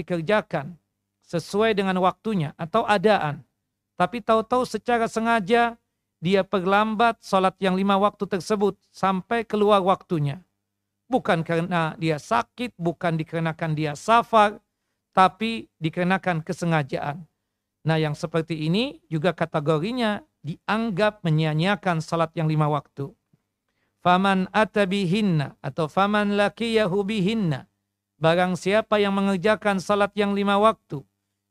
dikerjakan sesuai dengan waktunya atau adaan. Tapi tahu-tahu secara sengaja dia perlambat sholat yang lima waktu tersebut sampai keluar waktunya. Bukan karena dia sakit, bukan dikarenakan dia safar, tapi dikarenakan kesengajaan. Nah yang seperti ini juga kategorinya dianggap menyia-nyiakan salat yang lima waktu. Faman atabihinna atau faman lakiyahu bihinna. Barang siapa yang mengerjakan salat yang lima waktu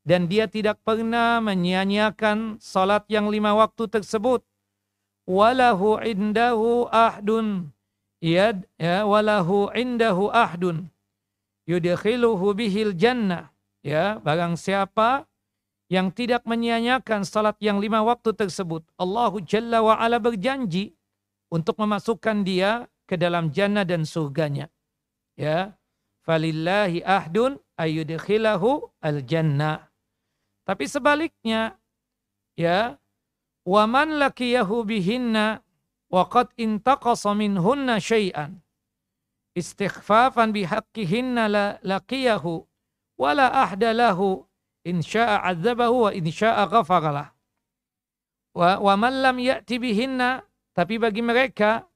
dan dia tidak pernah menyia-nyiakan salat yang lima waktu tersebut. Walahu indahu ahdun. Yad, ya, walahu indahu ahdun. Yudkhiluhu bihil jannah. Ya, barang siapa yang tidak menyia-nyiakan salat yang lima waktu tersebut, Allah Jalla wa ala berjanji untuk memasukkan dia ke dalam jannah dan surganya. Ya. Falillahi ahdun ayyudkhilahu al-jannah. Tapi sebaliknya, ya, wa man lakiyahu bihinna wa qad intaqasa minhunna syai'an istighfafan bihaqqihinna laqiyahu wala ahdalahu in sya'a adzabahu wa in sya'a ghafaralah. Wa, wa man lam ya'ti bihinna, tapi bagi mereka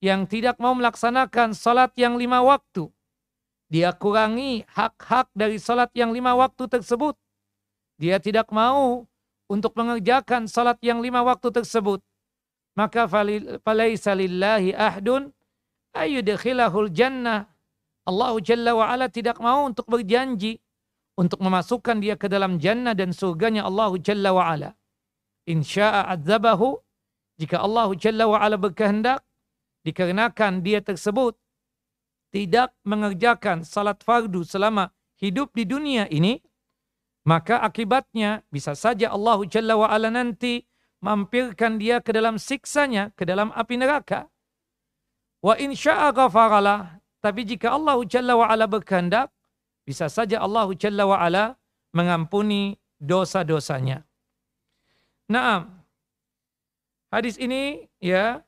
yang tidak mau melaksanakan salat yang lima waktu, dia kurangi hak-hak dari salat yang lima waktu tersebut. Dia tidak mau untuk mengerjakan salat yang lima waktu tersebut. Maka falaisa lillahi ahdun ayyudkhilahul jannah. Allah Jalla wa'ala tidak mau untuk berjanji untuk memasukkan dia ke dalam jannah dan surganya Allah Jalla wa'ala. Insya'a adzabahu, jika Allah Jalla wa'ala berkehendak, dikarenakan dia tersebut tidak mengerjakan salat fardu selama hidup di dunia ini, maka akibatnya bisa saja Allah Jalla wa'ala nanti mampirkan dia ke dalam siksanya, ke dalam api neraka. Wa insya'a ghafaralah. Tapi jika Allah Jalla wa'ala berkehendak, bisa saja Allah Jalla wa'ala mengampuni dosa-dosanya. Nah, hadis ini ya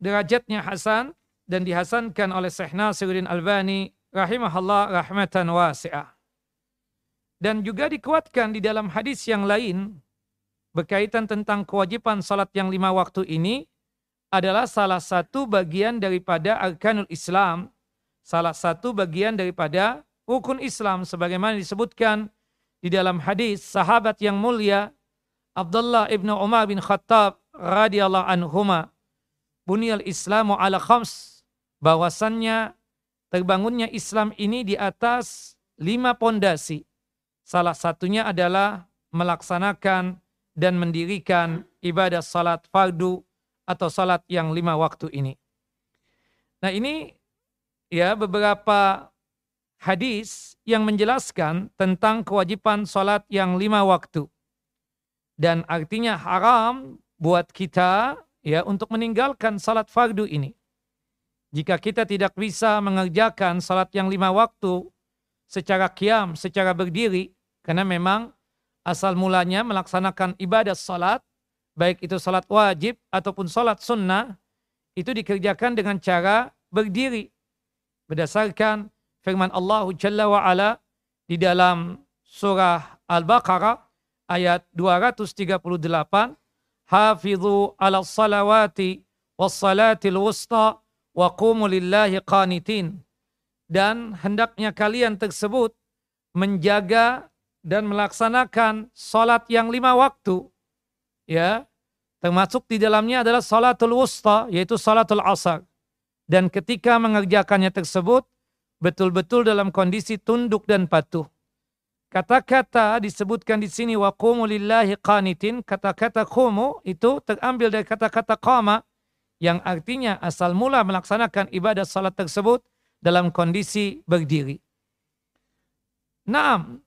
derajatnya Hasan dan dihasankan oleh Syekh Nasiruddin Albani rahimahullah rahmatan wasi'ah. Dan juga dikuatkan di dalam hadis yang lain berkaitan tentang kewajiban salat yang lima waktu ini adalah salah satu bagian daripada arkanul Islam, salah satu bagian daripada rukun Islam sebagaimana disebutkan di dalam hadis sahabat yang mulia Abdullah ibnu Umar bin Khattab radhiyallahu anhuma bunyal Islamu ala khams bahwasannya terbangunnya Islam ini di atas lima pondasi salah satunya adalah melaksanakan dan mendirikan ibadah salat fardu atau salat yang lima waktu ini. Nah ini ya beberapa hadis yang menjelaskan tentang kewajiban sholat yang lima waktu. Dan artinya haram buat kita ya untuk meninggalkan sholat fardu ini. Jika kita tidak bisa mengerjakan sholat yang lima waktu secara kiam, secara berdiri, karena memang asal mulanya melaksanakan ibadah sholat, baik itu sholat wajib ataupun sholat sunnah, itu dikerjakan dengan cara berdiri. Berdasarkan firman Allah Jalla wa Ala di dalam surah Al-Baqarah ayat 238 Hafizu ala salawati was salatil wusta wa qumu lillahi qanitin. Dan hendaknya kalian tersebut menjaga dan melaksanakan salat yang lima waktu ya. Termasuk di dalamnya adalah salatul wusta yaitu salatul asar. Dan ketika mengerjakannya tersebut betul-betul dalam kondisi tunduk dan patuh. Kata-kata disebutkan di sini wa qumu qanitin, kata-kata qumu itu terambil dari kata-kata qama yang artinya asal mula melaksanakan ibadah salat tersebut dalam kondisi berdiri. Naam,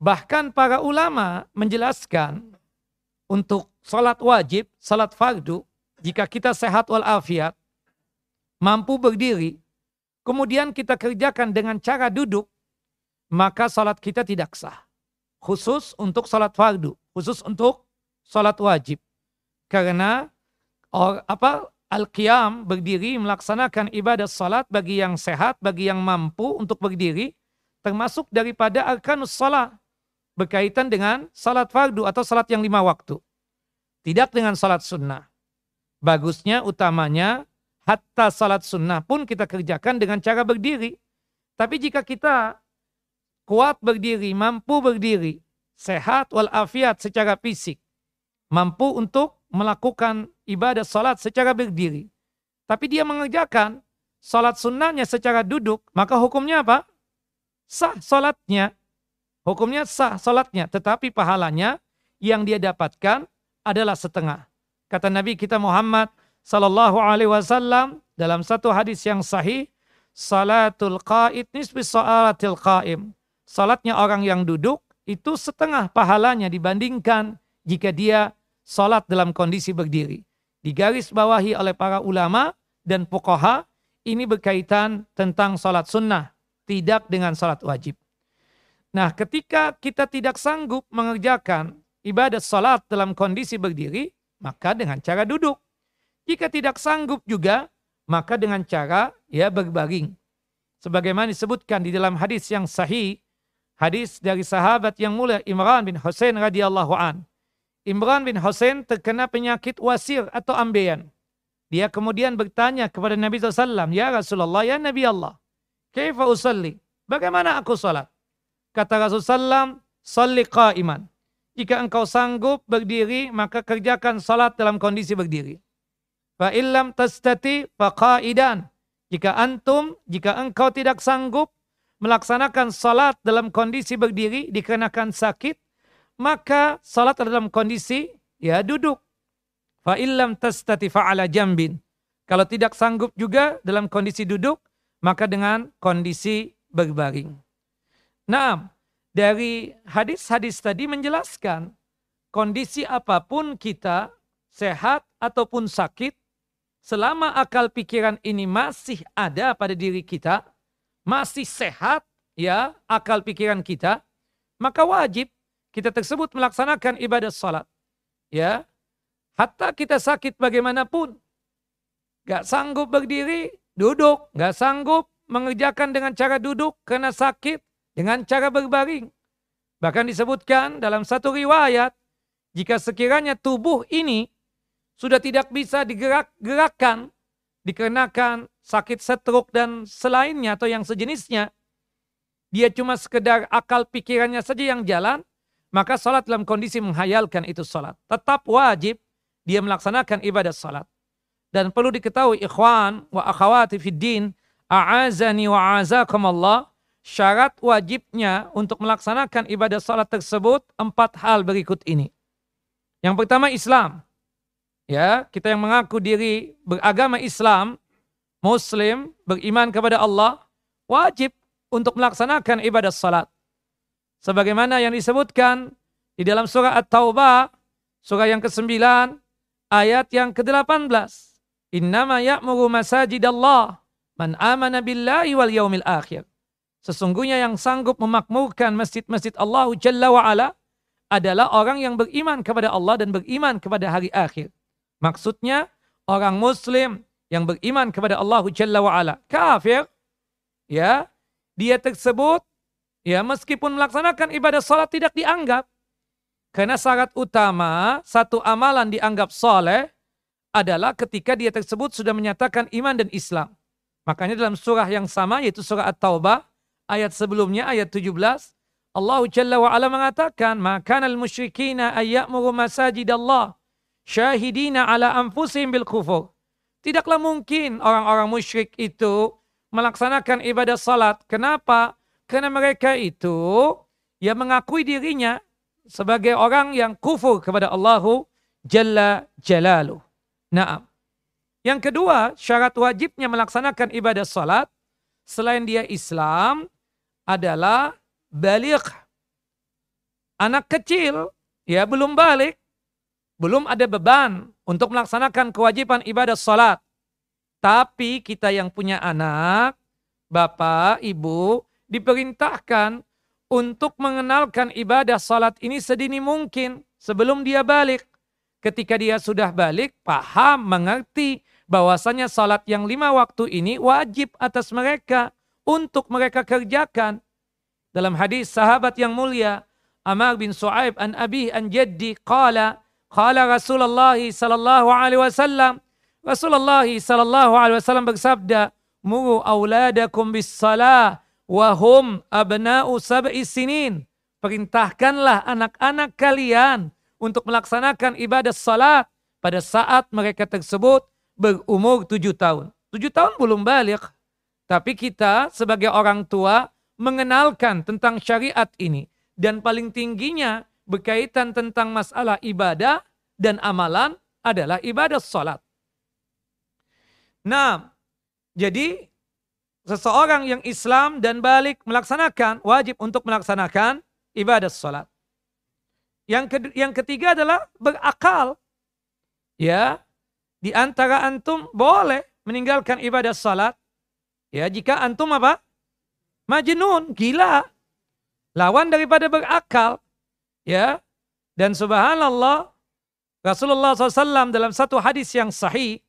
bahkan para ulama menjelaskan untuk salat wajib, salat fardu, jika kita sehat walafiat, mampu berdiri, kemudian kita kerjakan dengan cara duduk, maka salat kita tidak sah. Khusus untuk salat fardu, khusus untuk salat wajib. Karena or, apa al-qiyam berdiri melaksanakan ibadah salat bagi yang sehat, bagi yang mampu untuk berdiri, termasuk daripada arkanus salat berkaitan dengan salat fardu atau salat yang lima waktu. Tidak dengan salat sunnah. Bagusnya, utamanya, hatta salat sunnah pun kita kerjakan dengan cara berdiri. Tapi jika kita kuat berdiri, mampu berdiri, sehat walafiat secara fisik, mampu untuk melakukan ibadah salat secara berdiri. Tapi dia mengerjakan salat sunnahnya secara duduk, maka hukumnya apa? Sah salatnya. Hukumnya sah salatnya, tetapi pahalanya yang dia dapatkan adalah setengah. Kata Nabi kita Muhammad sallallahu alaihi wasallam dalam satu hadis yang sahih, salatul qaid nisbi salatil qaim. Salatnya orang yang duduk itu setengah pahalanya dibandingkan jika dia salat dalam kondisi berdiri. Digaris bawahi oleh para ulama dan pokoha ini berkaitan tentang salat sunnah, tidak dengan salat wajib. Nah, ketika kita tidak sanggup mengerjakan ibadah salat dalam kondisi berdiri, maka dengan cara duduk. Jika tidak sanggup juga, maka dengan cara ya berbaring. Sebagaimana disebutkan di dalam hadis yang sahih, hadis dari sahabat yang mulia Imran bin Husain radhiyallahu an. Imran bin Husain terkena penyakit wasir atau ambeien. Dia kemudian bertanya kepada Nabi SAW, Ya Rasulullah, Ya Nabi Allah, Kaifa usalli? Bagaimana aku salat? Kata Rasulullah, salli qa'iman. Jika engkau sanggup berdiri, maka kerjakan salat dalam kondisi berdiri. Fa illam tastati fa qa'idan. Jika antum, jika engkau tidak sanggup melaksanakan salat dalam kondisi berdiri dikarenakan sakit, maka salat dalam kondisi ya duduk. Fa illam tastati ala jambin. Kalau tidak sanggup juga dalam kondisi duduk, maka dengan kondisi berbaring. Nah, dari hadis-hadis tadi menjelaskan kondisi apa pun kita sehat ataupun sakit selama akal pikiran ini masih ada pada diri kita, masih sehat ya akal pikiran kita, maka wajib kita tersebut melaksanakan ibadah salat. Ya. Hatta kita sakit bagaimanapun, gak sanggup berdiri, duduk, gak sanggup mengerjakan dengan cara duduk karena sakit, dengan cara berbaring. Bahkan disebutkan dalam satu riwayat, jika sekiranya tubuh ini sudah tidak bisa digerak-gerakkan dikarenakan sakit stroke dan selainnya atau yang sejenisnya, dia cuma sekedar akal pikirannya saja yang jalan, maka salat dalam kondisi menghayalkan itu salat. Tetap wajib dia melaksanakan ibadah salat. Dan perlu diketahui ikhwan wa akhawati fid din, a'azani wa a'azakum Allah, syarat wajibnya untuk melaksanakan ibadah salat tersebut empat hal berikut ini. Yang pertama Islam. Ya, kita yang mengaku diri beragama Islam, Muslim, beriman kepada Allah, wajib untuk melaksanakan ibadah salat. Sebagaimana yang disebutkan di dalam surah At-Taubah, surah yang ke-9, ayat yang ke-18. Innama ya'muru masajidallah man amana billahi wal yaumil akhir. Sesungguhnya yang sanggup memakmurkan masjid-masjid Allah Jalla wa'ala adalah orang yang beriman kepada Allah dan beriman kepada hari akhir. Maksudnya orang muslim yang beriman kepada Allah Jalla wa'ala. Kafir, ya, dia tersebut, ya meskipun melaksanakan ibadah salat tidak dianggap. Karena syarat utama satu amalan dianggap soleh adalah ketika dia tersebut sudah menyatakan iman dan Islam. Makanya dalam surah yang sama yaitu surah At-Taubah ayat sebelumnya ayat 17 Allah Jalla wa ala mengatakan maka al musyrikina ayyamuru masajid Allah syahidina ala anfusihim bil kufur. Tidaklah mungkin orang-orang musyrik itu melaksanakan ibadah salat. Kenapa? Karena mereka itu yang mengakui dirinya sebagai orang yang kufur kepada Allah Jalla Jalaluh. Naam. Yang kedua, syarat wajibnya melaksanakan ibadah salat selain dia Islam adalah balik. Anak kecil, ya belum balik, belum ada beban untuk melaksanakan kewajiban ibadah salat. Tapi kita yang punya anak, bapak, ibu, diperintahkan untuk mengenalkan ibadah salat ini sedini mungkin sebelum dia balik. Ketika dia sudah balik, paham, mengerti bahwasanya salat yang lima waktu ini wajib atas mereka untuk mereka kerjakan. dalam hadis sahabat yang mulia Amr bin Su'aib an Abi an Jaddi qala qala Rasulullah sallallahu alaihi wasallam Rasulullah sallallahu alaihi wasallam bersabda muru auladakum bis salah wa hum abna'u sab'i sinin perintahkanlah anak-anak kalian untuk melaksanakan ibadah salat pada saat mereka tersebut berumur tujuh tahun. Tujuh tahun belum balik. Tapi kita sebagai orang tua mengenalkan tentang syariat ini. Dan paling tingginya berkaitan tentang masalah ibadah dan amalan adalah ibadah salat. Nah, jadi seseorang yang Islam dan balik melaksanakan, wajib untuk melaksanakan ibadah salat. Yang, yang ketiga adalah berakal. Ya, di antara antum boleh meninggalkan ibadah salat. Ya, jika antum apa? Majnun, gila. Lawan daripada berakal. Ya. Dan subhanallah, Rasulullah SAW dalam satu hadis yang sahih,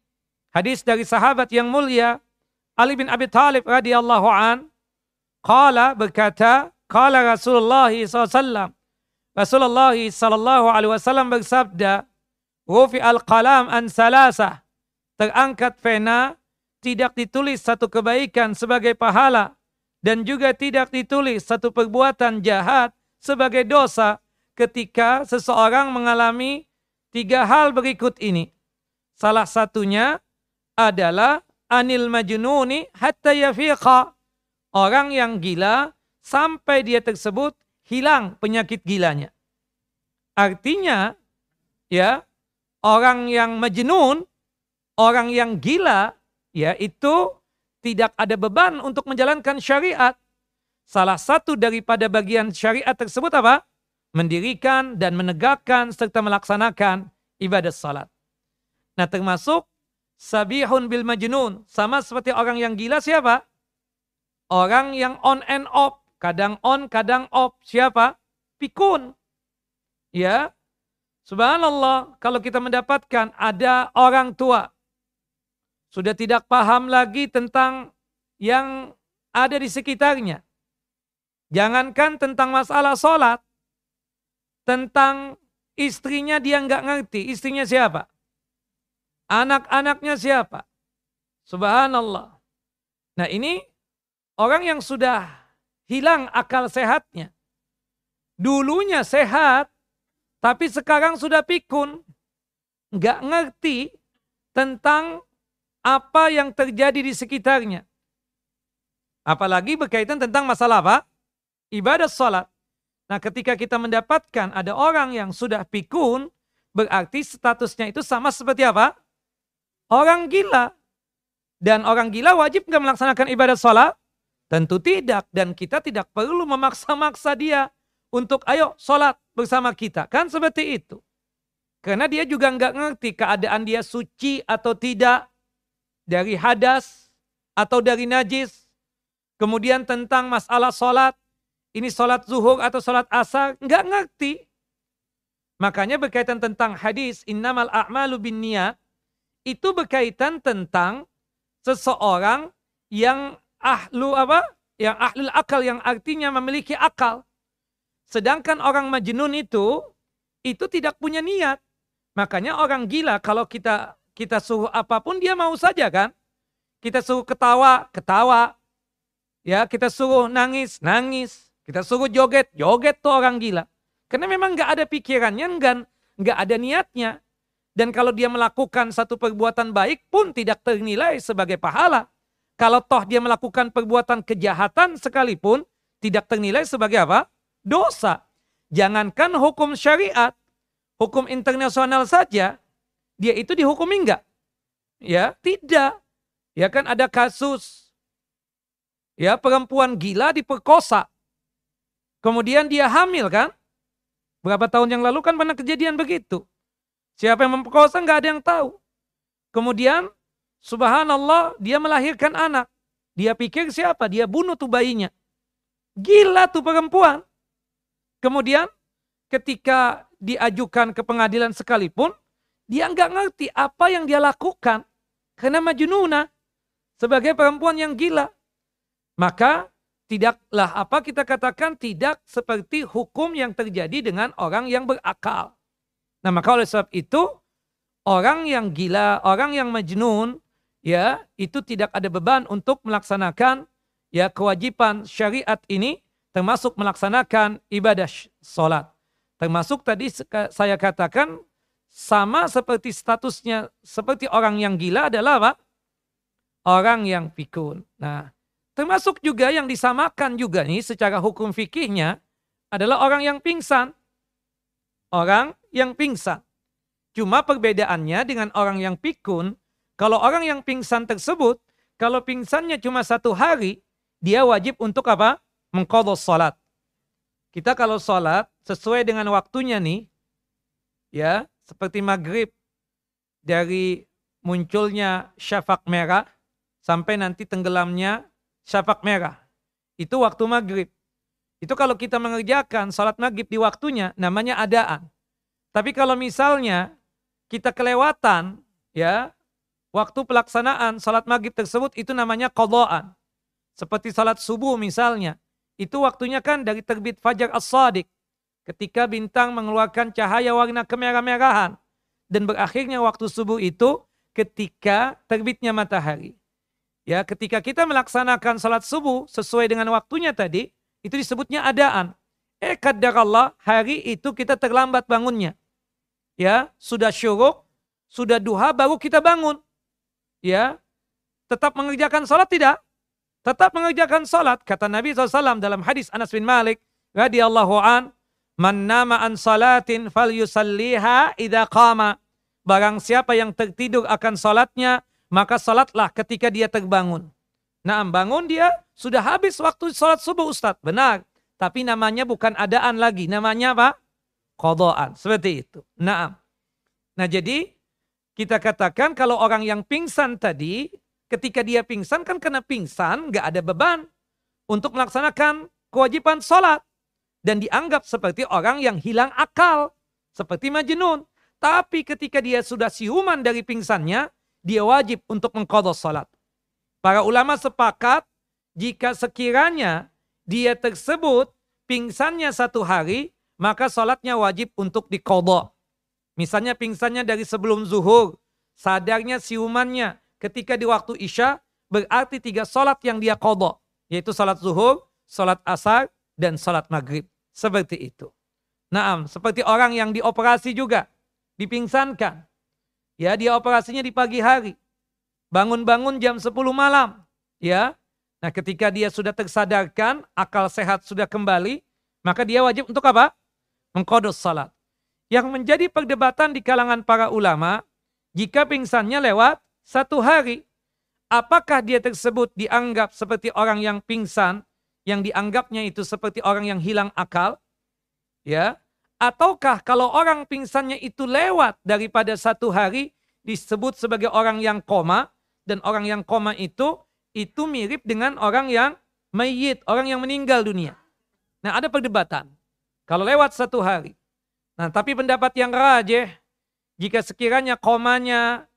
hadis dari sahabat yang mulia, Ali bin Abi Talib radhiyallahu an, qala berkata, qala Rasulullah SAW, Rasulullah sallallahu alaihi wasallam bersabda, "Rufi al-qalam an salasah." Terangkat pena tidak ditulis satu kebaikan sebagai pahala dan juga tidak ditulis satu perbuatan jahat sebagai dosa ketika seseorang mengalami tiga hal berikut ini. Salah satunya adalah anil majnuni hatta yafiqa. Orang yang gila sampai dia tersebut hilang penyakit gilanya. Artinya ya orang yang majnun, orang yang gila ya itu tidak ada beban untuk menjalankan syariat. Salah satu daripada bagian syariat tersebut apa? Mendirikan dan menegakkan serta melaksanakan ibadah salat. Nah termasuk sabihun bil majnun. Sama seperti orang yang gila siapa? Orang yang on and off. Kadang on, kadang off. Siapa? Pikun. Ya. Subhanallah. Kalau kita mendapatkan ada orang tua sudah tidak paham lagi tentang yang ada di sekitarnya. Jangankan tentang masalah sholat, tentang istrinya dia nggak ngerti. Istrinya siapa? Anak-anaknya siapa? Subhanallah. Nah ini orang yang sudah hilang akal sehatnya. Dulunya sehat, tapi sekarang sudah pikun. Nggak ngerti tentang apa yang terjadi di sekitarnya. Apalagi berkaitan tentang masalah apa? Ibadah sholat. Nah ketika kita mendapatkan ada orang yang sudah pikun, berarti statusnya itu sama seperti apa? Orang gila. Dan orang gila wajib nggak melaksanakan ibadah sholat? Tentu tidak. Dan kita tidak perlu memaksa-maksa dia untuk ayo sholat bersama kita. Kan seperti itu. Karena dia juga nggak ngerti keadaan dia suci atau tidak dari hadas atau dari najis. Kemudian tentang masalah sholat. Ini sholat zuhur atau sholat asar. Enggak ngerti. Makanya berkaitan tentang hadis. Innamal a'malu bin niyat. Itu berkaitan tentang seseorang yang ahlu apa? Yang ahlul akal yang artinya memiliki akal. Sedangkan orang majnun itu itu tidak punya niat. Makanya orang gila kalau kita kita suruh apa pun dia mau saja kan? Kita suruh ketawa, ketawa. Ya, kita suruh nangis, nangis. Kita suruh joget, joget tuh orang gila. Karena memang nggak ada pikirannya, nggak nggak ada niatnya. Dan kalau dia melakukan satu perbuatan baik pun tidak ternilai sebagai pahala. Kalau toh dia melakukan perbuatan kejahatan sekalipun, tidak ternilai sebagai apa? Dosa. Jangankan hukum syariat, hukum internasional saja, dia itu dihukumi enggak? Ya, tidak. Ya kan ada kasus ya perempuan gila diperkosa. Kemudian dia hamil kan? Berapa tahun yang lalu kan pernah kejadian begitu. Siapa yang memperkosa enggak ada yang tahu. Kemudian subhanallah dia melahirkan anak. Dia pikir siapa? Dia bunuh tuh bayinya. Gila tuh perempuan. Kemudian ketika diajukan ke pengadilan sekalipun, dia nggak ngerti apa yang dia lakukan. Karena majnuna sebagai perempuan yang gila. Maka tidaklah apa kita katakan tidak seperti hukum yang terjadi dengan orang yang berakal. Nah maka oleh sebab itu orang yang gila, orang yang majnun, ya itu tidak ada beban untuk melaksanakan ya kewajiban syariat ini termasuk melaksanakan ibadah sholat. Termasuk tadi saya katakan sama seperti statusnya seperti orang yang gila adalah apa? Orang yang pikun. Nah, termasuk juga yang disamakan juga nih secara hukum fikihnya adalah orang yang pingsan. Orang yang pingsan. Cuma perbedaannya dengan orang yang pikun, kalau orang yang pingsan tersebut, kalau pingsannya cuma satu hari, dia wajib untuk apa? Mengkodok sholat. Kita kalau sholat sesuai dengan waktunya nih, ya seperti maghrib dari munculnya syafak merah sampai nanti tenggelamnya syafak merah. Itu waktu maghrib. Itu kalau kita mengerjakan sholat maghrib di waktunya namanya adaan. Tapi kalau misalnya kita kelewatan ya waktu pelaksanaan sholat maghrib tersebut itu namanya kodoan. Seperti sholat subuh misalnya. Itu waktunya kan dari terbit fajar as-sadiq. Ketika bintang mengeluarkan cahaya warna kemerah-merahan. Dan berakhirnya waktu subuh itu ketika terbitnya matahari. Ya, ketika kita melaksanakan salat subuh sesuai dengan waktunya tadi, itu disebutnya adaan. Eh Allah hari itu kita terlambat bangunnya. Ya, sudah syuruk, sudah duha baru kita bangun. Ya, tetap mengerjakan salat tidak? tetap mengerjakan salat kata Nabi SAW dalam hadis Anas bin Malik radhiyallahu an man nama an salatin falyusalliha idza qama. Barang siapa yang tertidur akan salatnya maka salatlah ketika dia terbangun. Nah bangun dia sudah habis waktu salat subuh Ustaz. Benar. Tapi namanya bukan adaan lagi. Namanya apa qadaan seperti itu nah nah jadi kita katakan kalau orang yang pingsan tadi ketika dia pingsan kan karena pingsan nggak ada beban untuk melaksanakan kewajiban sholat dan dianggap seperti orang yang hilang akal seperti majnun. Tapi ketika dia sudah siuman dari pingsannya, dia wajib untuk mengkodok sholat. Para ulama sepakat jika sekiranya dia tersebut pingsannya satu hari, maka sholatnya wajib untuk dikodok. Misalnya pingsannya dari sebelum zuhur, sadarnya siumannya ketika di waktu Isya berarti tiga sholat yang dia kodok. Yaitu sholat zuhur, sholat asar, dan sholat maghrib. Seperti itu. Naam, seperti orang yang dioperasi juga. Dipingsankan. Ya, dia operasinya di pagi hari. Bangun-bangun jam 10 malam. Ya, Nah ketika dia sudah tersadarkan, akal sehat sudah kembali, maka dia wajib untuk apa? Mengkodok salat. Yang menjadi perdebatan di kalangan para ulama, jika pingsannya lewat satu hari, apakah dia tersebut dianggap seperti orang yang pingsan, yang dianggapnya itu seperti orang yang hilang akal? Ya, ataukah kalau orang pingsannya itu lewat daripada satu hari disebut sebagai orang yang koma dan orang yang koma itu itu mirip dengan orang yang mayit, orang yang meninggal dunia. Nah, ada perdebatan. Kalau lewat satu hari. Nah, tapi pendapat yang rajih jika sekiranya komanya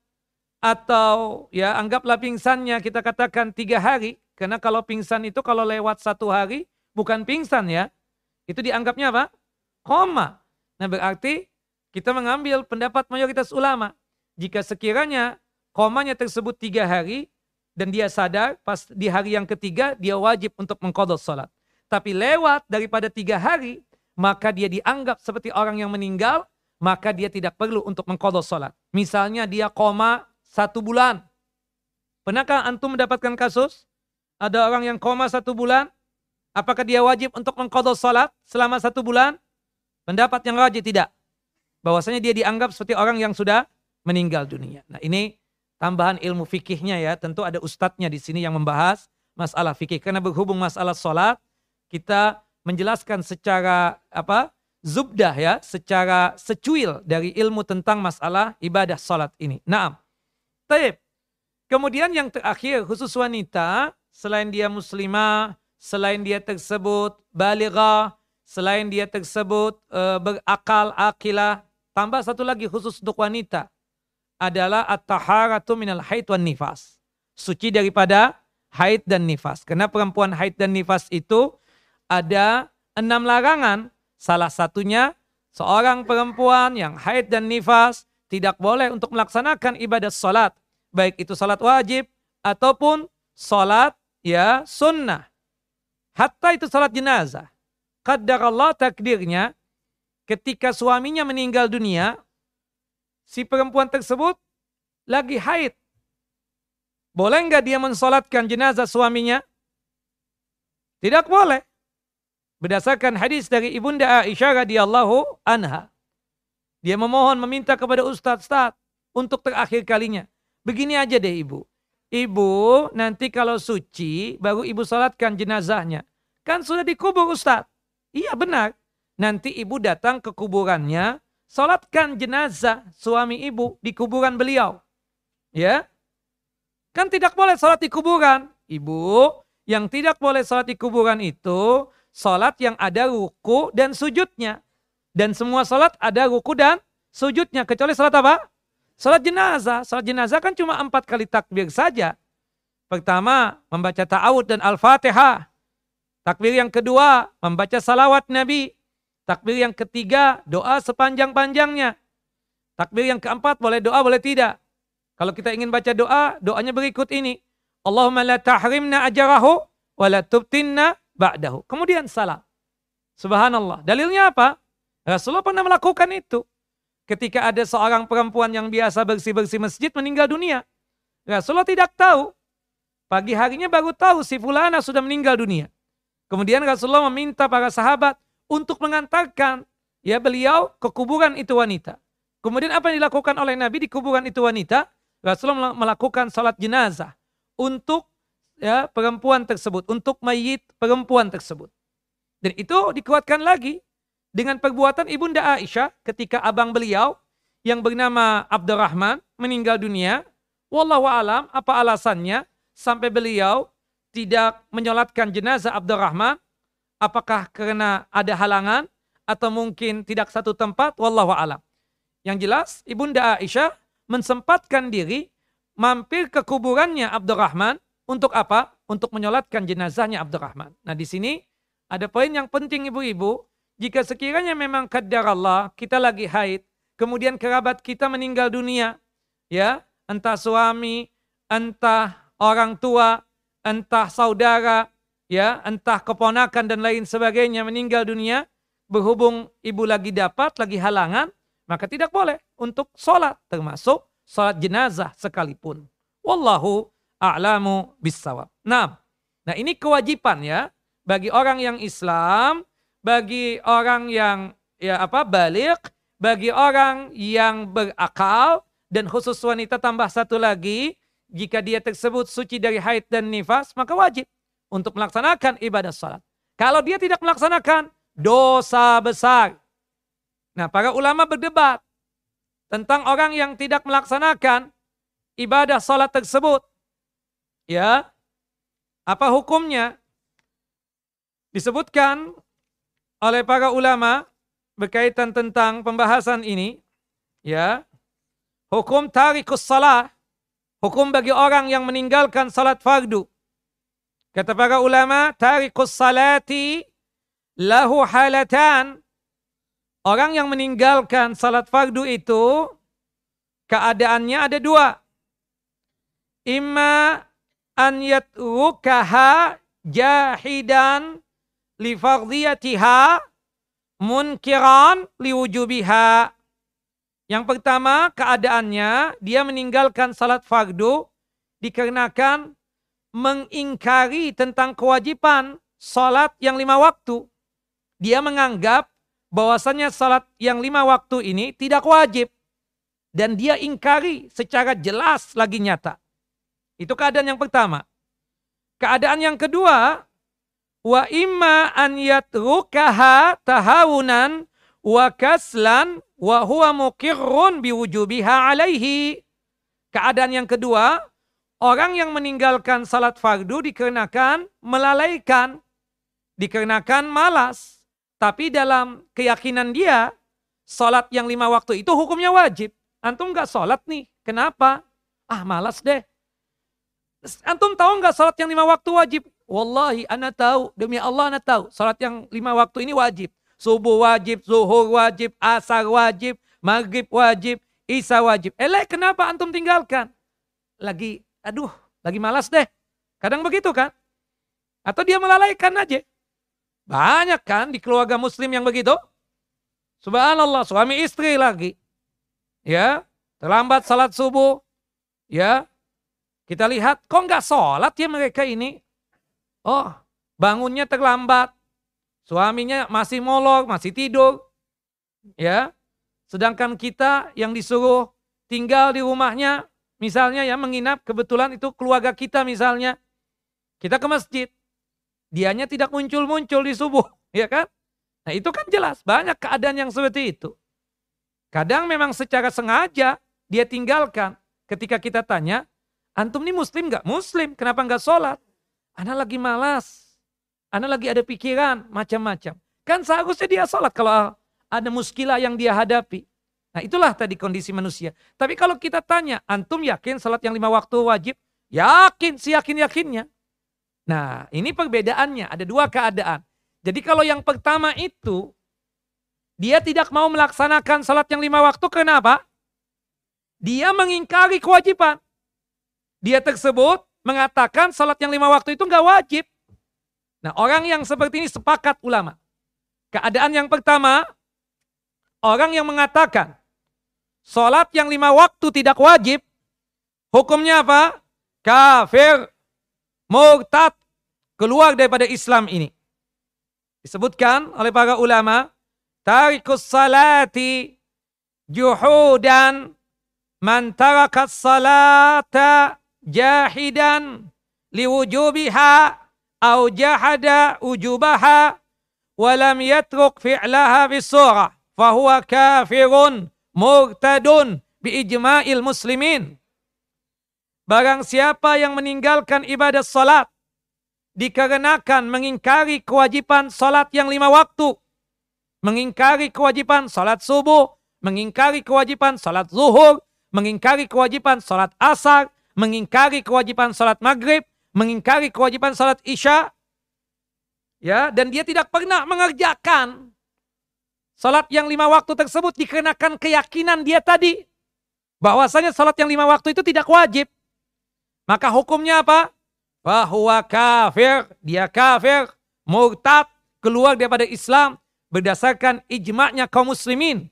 atau ya anggaplah pingsannya kita katakan tiga hari karena kalau pingsan itu kalau lewat satu hari bukan pingsan ya itu dianggapnya apa? Koma. Nah berarti kita mengambil pendapat mayoritas ulama. Jika sekiranya komanya tersebut tiga hari dan dia sadar pas di hari yang ketiga dia wajib untuk mengkodok sholat. Tapi lewat daripada tiga hari maka dia dianggap seperti orang yang meninggal maka dia tidak perlu untuk mengkodok sholat misalnya dia koma satu bulan. Pernahkah antum mendapatkan kasus? Ada orang yang koma satu bulan. Apakah dia wajib untuk mengkodok salat selama satu bulan? Pendapat yang wajib tidak. Bahwasanya dia dianggap seperti orang yang sudah meninggal dunia. Nah ini tambahan ilmu fikihnya ya. Tentu ada ustadznya di sini yang membahas masalah fikih. Karena berhubung masalah salat, kita menjelaskan secara apa zubdah ya, secara secuil dari ilmu tentang masalah ibadah salat ini. Nah, Taib. Kemudian yang terakhir khusus wanita selain dia muslimah, selain dia tersebut balighah, selain dia tersebut e, berakal akilah, tambah satu lagi khusus untuk wanita adalah at-taharatu minal haid wan nifas. Suci daripada haid dan nifas. Karena perempuan haid dan nifas itu ada enam larangan. Salah satunya seorang perempuan yang haid dan nifas tidak boleh untuk melaksanakan ibadah salat. Baik itu salat wajib ataupun salat ya sunnah. Hatta itu salat jenazah. Allah takdirnya ketika suaminya meninggal dunia, si perempuan tersebut lagi haid. Boleh nggak dia mensolatkan jenazah suaminya? Tidak boleh. Berdasarkan hadis dari Ibunda Aisyah radhiyallahu anha. Dia memohon meminta kepada ustaz-ustaz untuk terakhir kalinya. Begini aja deh ibu. Ibu nanti kalau suci baru ibu salatkan jenazahnya. Kan sudah dikubur ustaz. Iya benar. Nanti ibu datang ke kuburannya, salatkan jenazah suami ibu di kuburan beliau. Ya. Kan tidak boleh salat di kuburan. Ibu, yang tidak boleh salat di kuburan itu salat yang ada ruku dan sujudnya. Dan semua salat ada ruku dan sujudnya. Kecuali salat apa? Salat jenazah. Salat jenazah kan cuma empat kali takbir saja. Pertama, membaca ta'awud dan al-fatihah. Takbir yang kedua, membaca salawat Nabi. Takbir yang ketiga, doa sepanjang-panjangnya. Takbir yang keempat, boleh doa, boleh tidak. Kalau kita ingin baca doa, doanya berikut ini. Allahumma la tahrimna ajarahu wa la tubtinna ba'dahu. Kemudian salam. Subhanallah. Dalilnya apa? Rasulullah pernah melakukan itu. Ketika ada seorang perempuan yang biasa bersih-bersih masjid meninggal dunia. Rasulullah tidak tahu. Pagi harinya baru tahu si fulana sudah meninggal dunia. Kemudian Rasulullah meminta para sahabat untuk mengantarkan ya beliau ke kuburan itu wanita. Kemudian apa yang dilakukan oleh Nabi di kuburan itu wanita? Rasulullah melakukan salat jenazah untuk ya perempuan tersebut, untuk mayit perempuan tersebut. Dan itu dikuatkan lagi dengan perbuatan Ibunda Aisyah ketika abang beliau yang bernama Abdurrahman meninggal dunia. Wallahu alam apa alasannya sampai beliau tidak menyolatkan jenazah Abdurrahman? Apakah karena ada halangan atau mungkin tidak satu tempat? Wallahu alam. Yang jelas Ibunda Aisyah mensempatkan diri mampir ke kuburannya Abdurrahman untuk apa? Untuk menyolatkan jenazahnya Abdurrahman. Nah di sini ada poin yang penting ibu-ibu jika sekiranya memang kadar Allah, kita lagi haid, kemudian kerabat kita meninggal dunia, ya, entah suami, entah orang tua, entah saudara, ya, entah keponakan dan lain sebagainya meninggal dunia, berhubung ibu lagi dapat, lagi halangan, maka tidak boleh untuk sholat, termasuk sholat jenazah sekalipun. Wallahu a'lamu bisawab. Nah, nah ini kewajiban ya bagi orang yang Islam bagi orang yang ya apa balik, bagi orang yang berakal dan khusus wanita tambah satu lagi, jika dia tersebut suci dari haid dan nifas, maka wajib untuk melaksanakan ibadah salat. Kalau dia tidak melaksanakan, dosa besar. Nah, para ulama berdebat tentang orang yang tidak melaksanakan ibadah salat tersebut. Ya, apa hukumnya? Disebutkan oleh para ulama berkaitan tentang pembahasan ini ya hukum tarikus salah hukum bagi orang yang meninggalkan salat fardu. Kata para ulama tarikus salati lahu halatan. Orang yang meninggalkan salat fardu itu keadaannya ada dua. Imma an yatrukaha jahidan li fardiyatiha munkiran liwujubiha. Yang pertama keadaannya dia meninggalkan salat fardu dikarenakan mengingkari tentang kewajiban salat yang lima waktu. Dia menganggap bahwasannya salat yang lima waktu ini tidak wajib. Dan dia ingkari secara jelas lagi nyata. Itu keadaan yang pertama. Keadaan yang kedua, wa imma an yatrukaha tahawunan wa kaslan wa huwa muqirrun biwujubiha alaihi. Keadaan yang kedua, orang yang meninggalkan salat fardu dikarenakan melalaikan, dikarenakan malas. Tapi dalam keyakinan dia, salat yang lima waktu itu hukumnya wajib. Antum nggak salat nih, kenapa? Ah malas deh. Antum tahu nggak salat yang lima waktu wajib? Wallahi, anda tahu. Demi Allah, anda tahu. Salat yang lima waktu ini wajib. Subuh wajib, zuhur wajib, asar wajib, maghrib wajib, isya wajib. Elek, kenapa antum tinggalkan? Lagi, aduh, lagi malas deh. Kadang begitu kan? Atau dia melalaikan aja. Banyak kan di keluarga muslim yang begitu. Subhanallah, suami istri lagi. Ya, terlambat salat subuh. Ya, kita lihat, kok nggak sholat ya mereka ini? Oh, bangunnya terlambat. Suaminya masih molor, masih tidur. Ya, sedangkan kita yang disuruh tinggal di rumahnya, misalnya ya menginap, kebetulan itu keluarga kita misalnya. Kita ke masjid. Dianya tidak muncul-muncul di subuh, ya kan? Nah itu kan jelas, banyak keadaan yang seperti itu. Kadang memang secara sengaja dia tinggalkan. Ketika kita tanya, Antum ini muslim gak? Muslim. Kenapa gak sholat? Ana lagi malas. Ana lagi ada pikiran macam-macam. Kan seharusnya dia sholat kalau ada muskilah yang dia hadapi. Nah itulah tadi kondisi manusia. Tapi kalau kita tanya, antum yakin sholat yang lima waktu wajib? Yakin, si yakin-yakinnya. Nah ini perbedaannya, ada dua keadaan. Jadi kalau yang pertama itu, dia tidak mau melaksanakan sholat yang lima waktu, kenapa? Dia mengingkari kewajiban dia tersebut mengatakan salat yang lima waktu itu nggak wajib. Nah orang yang seperti ini sepakat ulama. Keadaan yang pertama, orang yang mengatakan salat yang lima waktu tidak wajib, hukumnya apa? Kafir, murtad, keluar daripada Islam ini. Disebutkan oleh para ulama, tarikus salati juhudan man tarakas salata jahidan liwujubiha au jahada ujubaha walam yatruk fi'laha bisurah fahuwa kafirun murtadun biijma'il muslimin. Barang siapa yang meninggalkan ibadah salat dikarenakan mengingkari kewajiban salat yang lima waktu, mengingkari kewajiban salat subuh, mengingkari kewajiban salat zuhur, mengingkari kewajiban salat asar, mengingkari kewajiban salat maghrib, mengingkari kewajiban salat isya, ya, dan dia tidak pernah mengerjakan salat yang lima waktu tersebut dikenakan keyakinan dia tadi bahwasanya salat yang lima waktu itu tidak wajib. Maka hukumnya apa? Bahwa kafir, dia kafir, murtad, keluar daripada Islam berdasarkan ijma'nya kaum muslimin,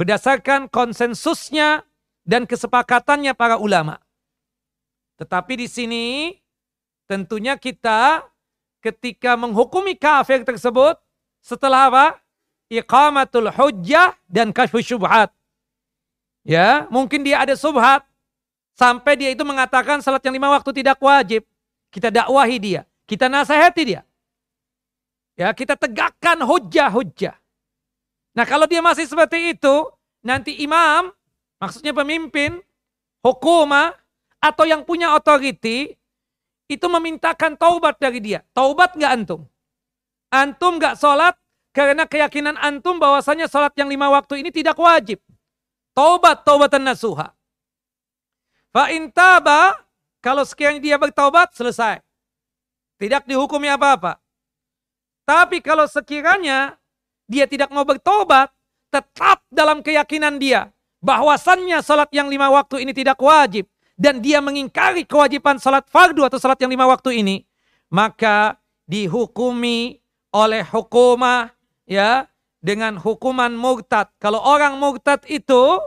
berdasarkan konsensusnya dan kesepakatannya para ulama. Tetapi di sini tentunya kita ketika menghukumi kafir tersebut setelah apa? Iqamatul hujjah dan kasyfu syubhat. Ya, mungkin dia ada subhat sampai dia itu mengatakan salat yang lima waktu tidak wajib. Kita dakwahi dia, kita nasihati dia. Ya, kita tegakkan hujjah-hujjah. Nah, kalau dia masih seperti itu, nanti imam, maksudnya pemimpin, hukumah, atau yang punya otoriti itu memintakan taubat dari dia. Taubat nggak antum? Antum nggak sholat karena keyakinan antum bahwasanya sholat yang lima waktu ini tidak wajib. Taubat, taubatan nasuha. Fa intaba, kalau sekian dia bertaubat, selesai. Tidak dihukumi apa-apa. Tapi kalau sekiranya dia tidak mau bertobat, tetap dalam keyakinan dia bahwasannya salat yang lima waktu ini tidak wajib dan dia mengingkari kewajiban salat fardu atau salat yang lima waktu ini, maka dihukumi oleh hukumah ya dengan hukuman murtad. Kalau orang murtad itu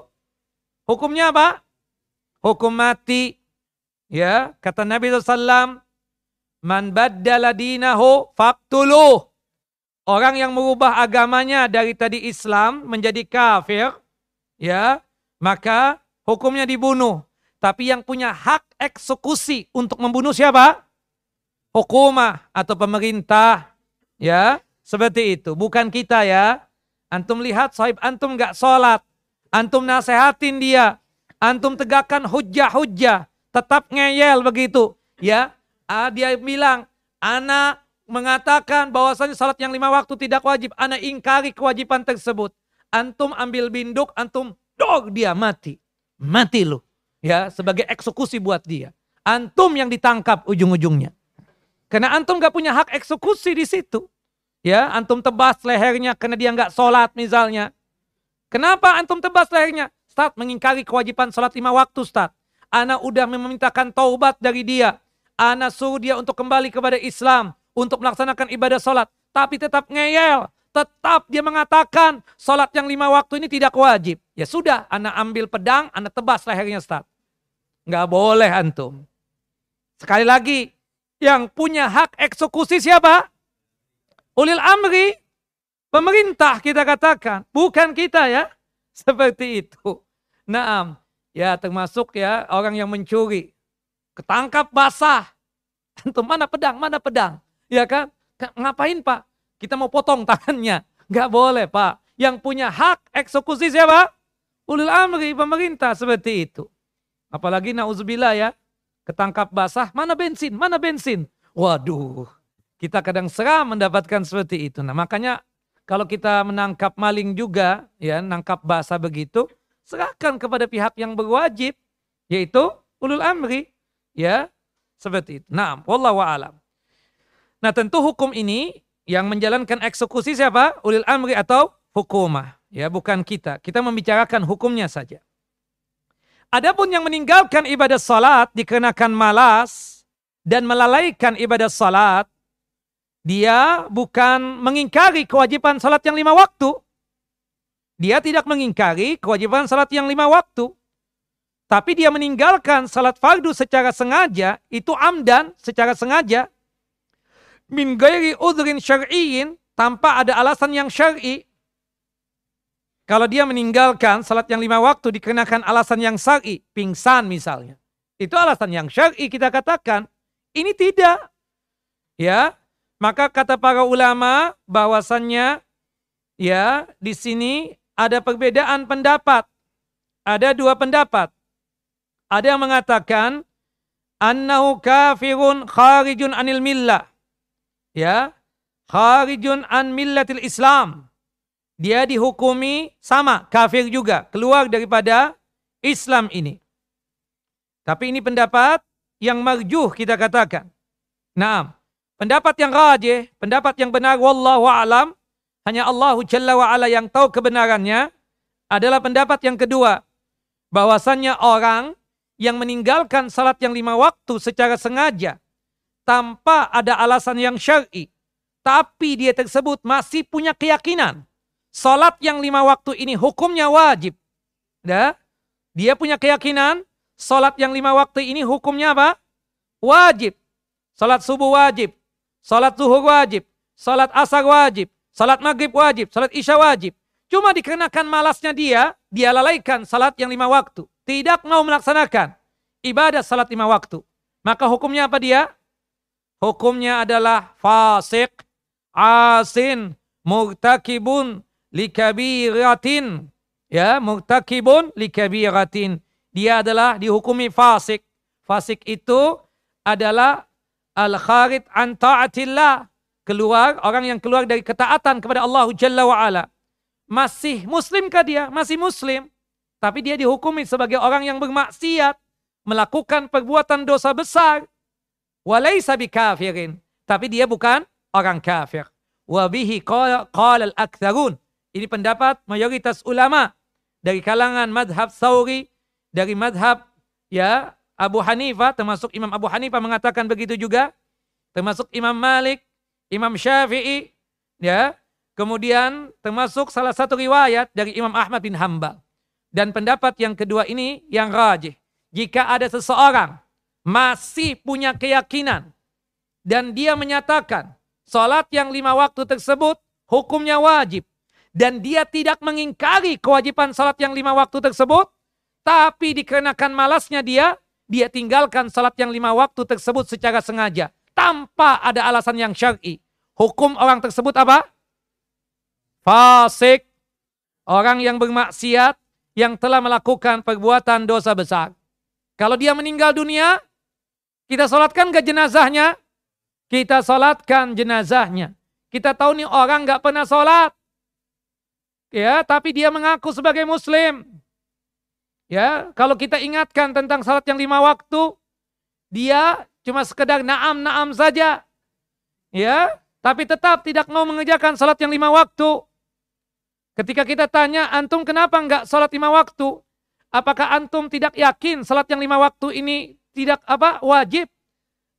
hukumnya apa? Hukum mati. Ya, kata Nabi SAW, Man baddala dinahu faktuluh. Orang yang merubah agamanya dari tadi Islam menjadi kafir, ya, maka hukumnya dibunuh. Tapi yang punya hak eksekusi untuk membunuh siapa? Hukumah atau pemerintah. Ya, seperti itu. Bukan kita ya. Antum lihat sahib antum gak sholat. Antum nasehatin dia. Antum tegakkan hujah-hujah. Tetap ngeyel begitu. Ya, ah, dia bilang, anak mengatakan bahwasanya salat yang lima waktu tidak wajib. Anak ingkari kewajiban tersebut. Antum ambil binduk, antum dog dia mati. Mati lu ya sebagai eksekusi buat dia. Antum yang ditangkap ujung-ujungnya. Karena antum gak punya hak eksekusi di situ. Ya, antum tebas lehernya karena dia nggak sholat misalnya. Kenapa antum tebas lehernya? Ustaz mengingkari kewajiban sholat lima waktu Ustaz. Ana udah memintakan taubat dari dia. Ana suruh dia untuk kembali kepada Islam. Untuk melaksanakan ibadah sholat. Tapi tetap ngeyel. Tetap dia mengatakan sholat yang lima waktu ini tidak wajib. Ya sudah, Ana ambil pedang, Ana tebas lehernya Ustaz. Nggak boleh antum. Sekali lagi, yang punya hak eksekusi siapa? Ulil amri, pemerintah kita katakan, bukan kita ya. Seperti itu. Naam, ya termasuk ya orang yang mencuri. Ketangkap basah. Tentu mana pedang, mana pedang. Ya kan? Ngapain pak? Kita mau potong tangannya. Gak boleh pak. Yang punya hak eksekusi siapa? Ulil amri, pemerintah seperti itu. Apalagi nauzubillah ya, ketangkap basah, mana bensin, mana bensin. Waduh, kita kadang seram mendapatkan seperti itu. Nah makanya kalau kita menangkap maling juga, ya nangkap basah begitu, serahkan kepada pihak yang berwajib, yaitu ulul amri, ya seperti itu. Nah, wallahu alam. Nah tentu hukum ini yang menjalankan eksekusi siapa? Ulil amri atau hukumah. Ya bukan kita. Kita membicarakan hukumnya saja. Adapun yang meninggalkan ibadah salat dikenakan malas dan melalaikan ibadah salat, dia bukan mengingkari kewajiban salat yang lima waktu. Dia tidak mengingkari kewajiban salat yang lima waktu. Tapi dia meninggalkan salat fardu secara sengaja, itu amdan secara sengaja. Min gairi syar'iyin, tanpa ada alasan yang syar'i. Kalau dia meninggalkan salat yang lima waktu dikenakan alasan yang syar'i, pingsan misalnya. Itu alasan yang syar'i kita katakan. Ini tidak. Ya, maka kata para ulama bahwasannya ya di sini ada perbedaan pendapat. Ada dua pendapat. Ada yang mengatakan annahu kafirun kharijun anil millah. Ya, kharijun an millatil Islam dia dihukumi sama kafir juga, keluar daripada Islam ini. Tapi ini pendapat yang marjuh kita katakan. Naam. Pendapat yang rajih, pendapat yang benar wallahu alam, hanya Allah Jalla wa ala yang tahu kebenarannya adalah pendapat yang kedua. Bahwasannya orang yang meninggalkan salat yang lima waktu secara sengaja tanpa ada alasan yang syar'i, tapi dia tersebut masih punya keyakinan Salat yang lima waktu ini hukumnya wajib. Ya. Dia punya keyakinan salat yang lima waktu ini hukumnya apa? Wajib. Salat subuh wajib. Salat zuhur wajib. Salat asar wajib. Salat maghrib wajib. Salat isya wajib. Cuma dikenakan malasnya dia, dia lalaikan salat yang lima waktu. Tidak mau melaksanakan ibadah salat lima waktu. Maka hukumnya apa dia? Hukumnya adalah fasik, asin, murtakibun, likabiratin. Ya murtakibun likabiratin. Dia adalah dihukumi fasik. Fasik itu adalah al kharid an taatillah. Keluar orang yang keluar dari ketaatan kepada Allah Jalla wa ala masih muslimkah dia? Masih muslim. Tapi dia dihukumi sebagai orang yang bermaksiat melakukan perbuatan dosa besar. Walaisa bikafirin. Tapi dia bukan orang kafir. Wabihi qala qala al-aktsarun ini pendapat mayoritas ulama dari kalangan madhab Sauri, dari madhab ya Abu Hanifah, termasuk Imam Abu Hanifah mengatakan begitu juga, termasuk Imam Malik, Imam Syafi'i, ya, kemudian termasuk salah satu riwayat dari Imam Ahmad bin Hambal. Dan pendapat yang kedua ini yang rajih. Jika ada seseorang masih punya keyakinan dan dia menyatakan salat yang lima waktu tersebut hukumnya wajib dan dia tidak mengingkari kewajiban salat yang lima waktu tersebut, tapi dikarenakan malasnya dia, dia tinggalkan salat yang lima waktu tersebut secara sengaja, tanpa ada alasan yang syar'i. Hukum orang tersebut apa? Fasik. Orang yang bermaksiat, yang telah melakukan perbuatan dosa besar. Kalau dia meninggal dunia, kita salatkan ke jenazahnya? Kita salatkan jenazahnya. Kita tahu nih orang nggak pernah salat ya tapi dia mengaku sebagai muslim. Ya, kalau kita ingatkan tentang salat yang lima waktu, dia cuma sekedar naam-naam saja. Ya, tapi tetap tidak mau mengerjakan salat yang lima waktu. Ketika kita tanya, antum kenapa enggak salat lima waktu? Apakah antum tidak yakin salat yang lima waktu ini tidak apa wajib?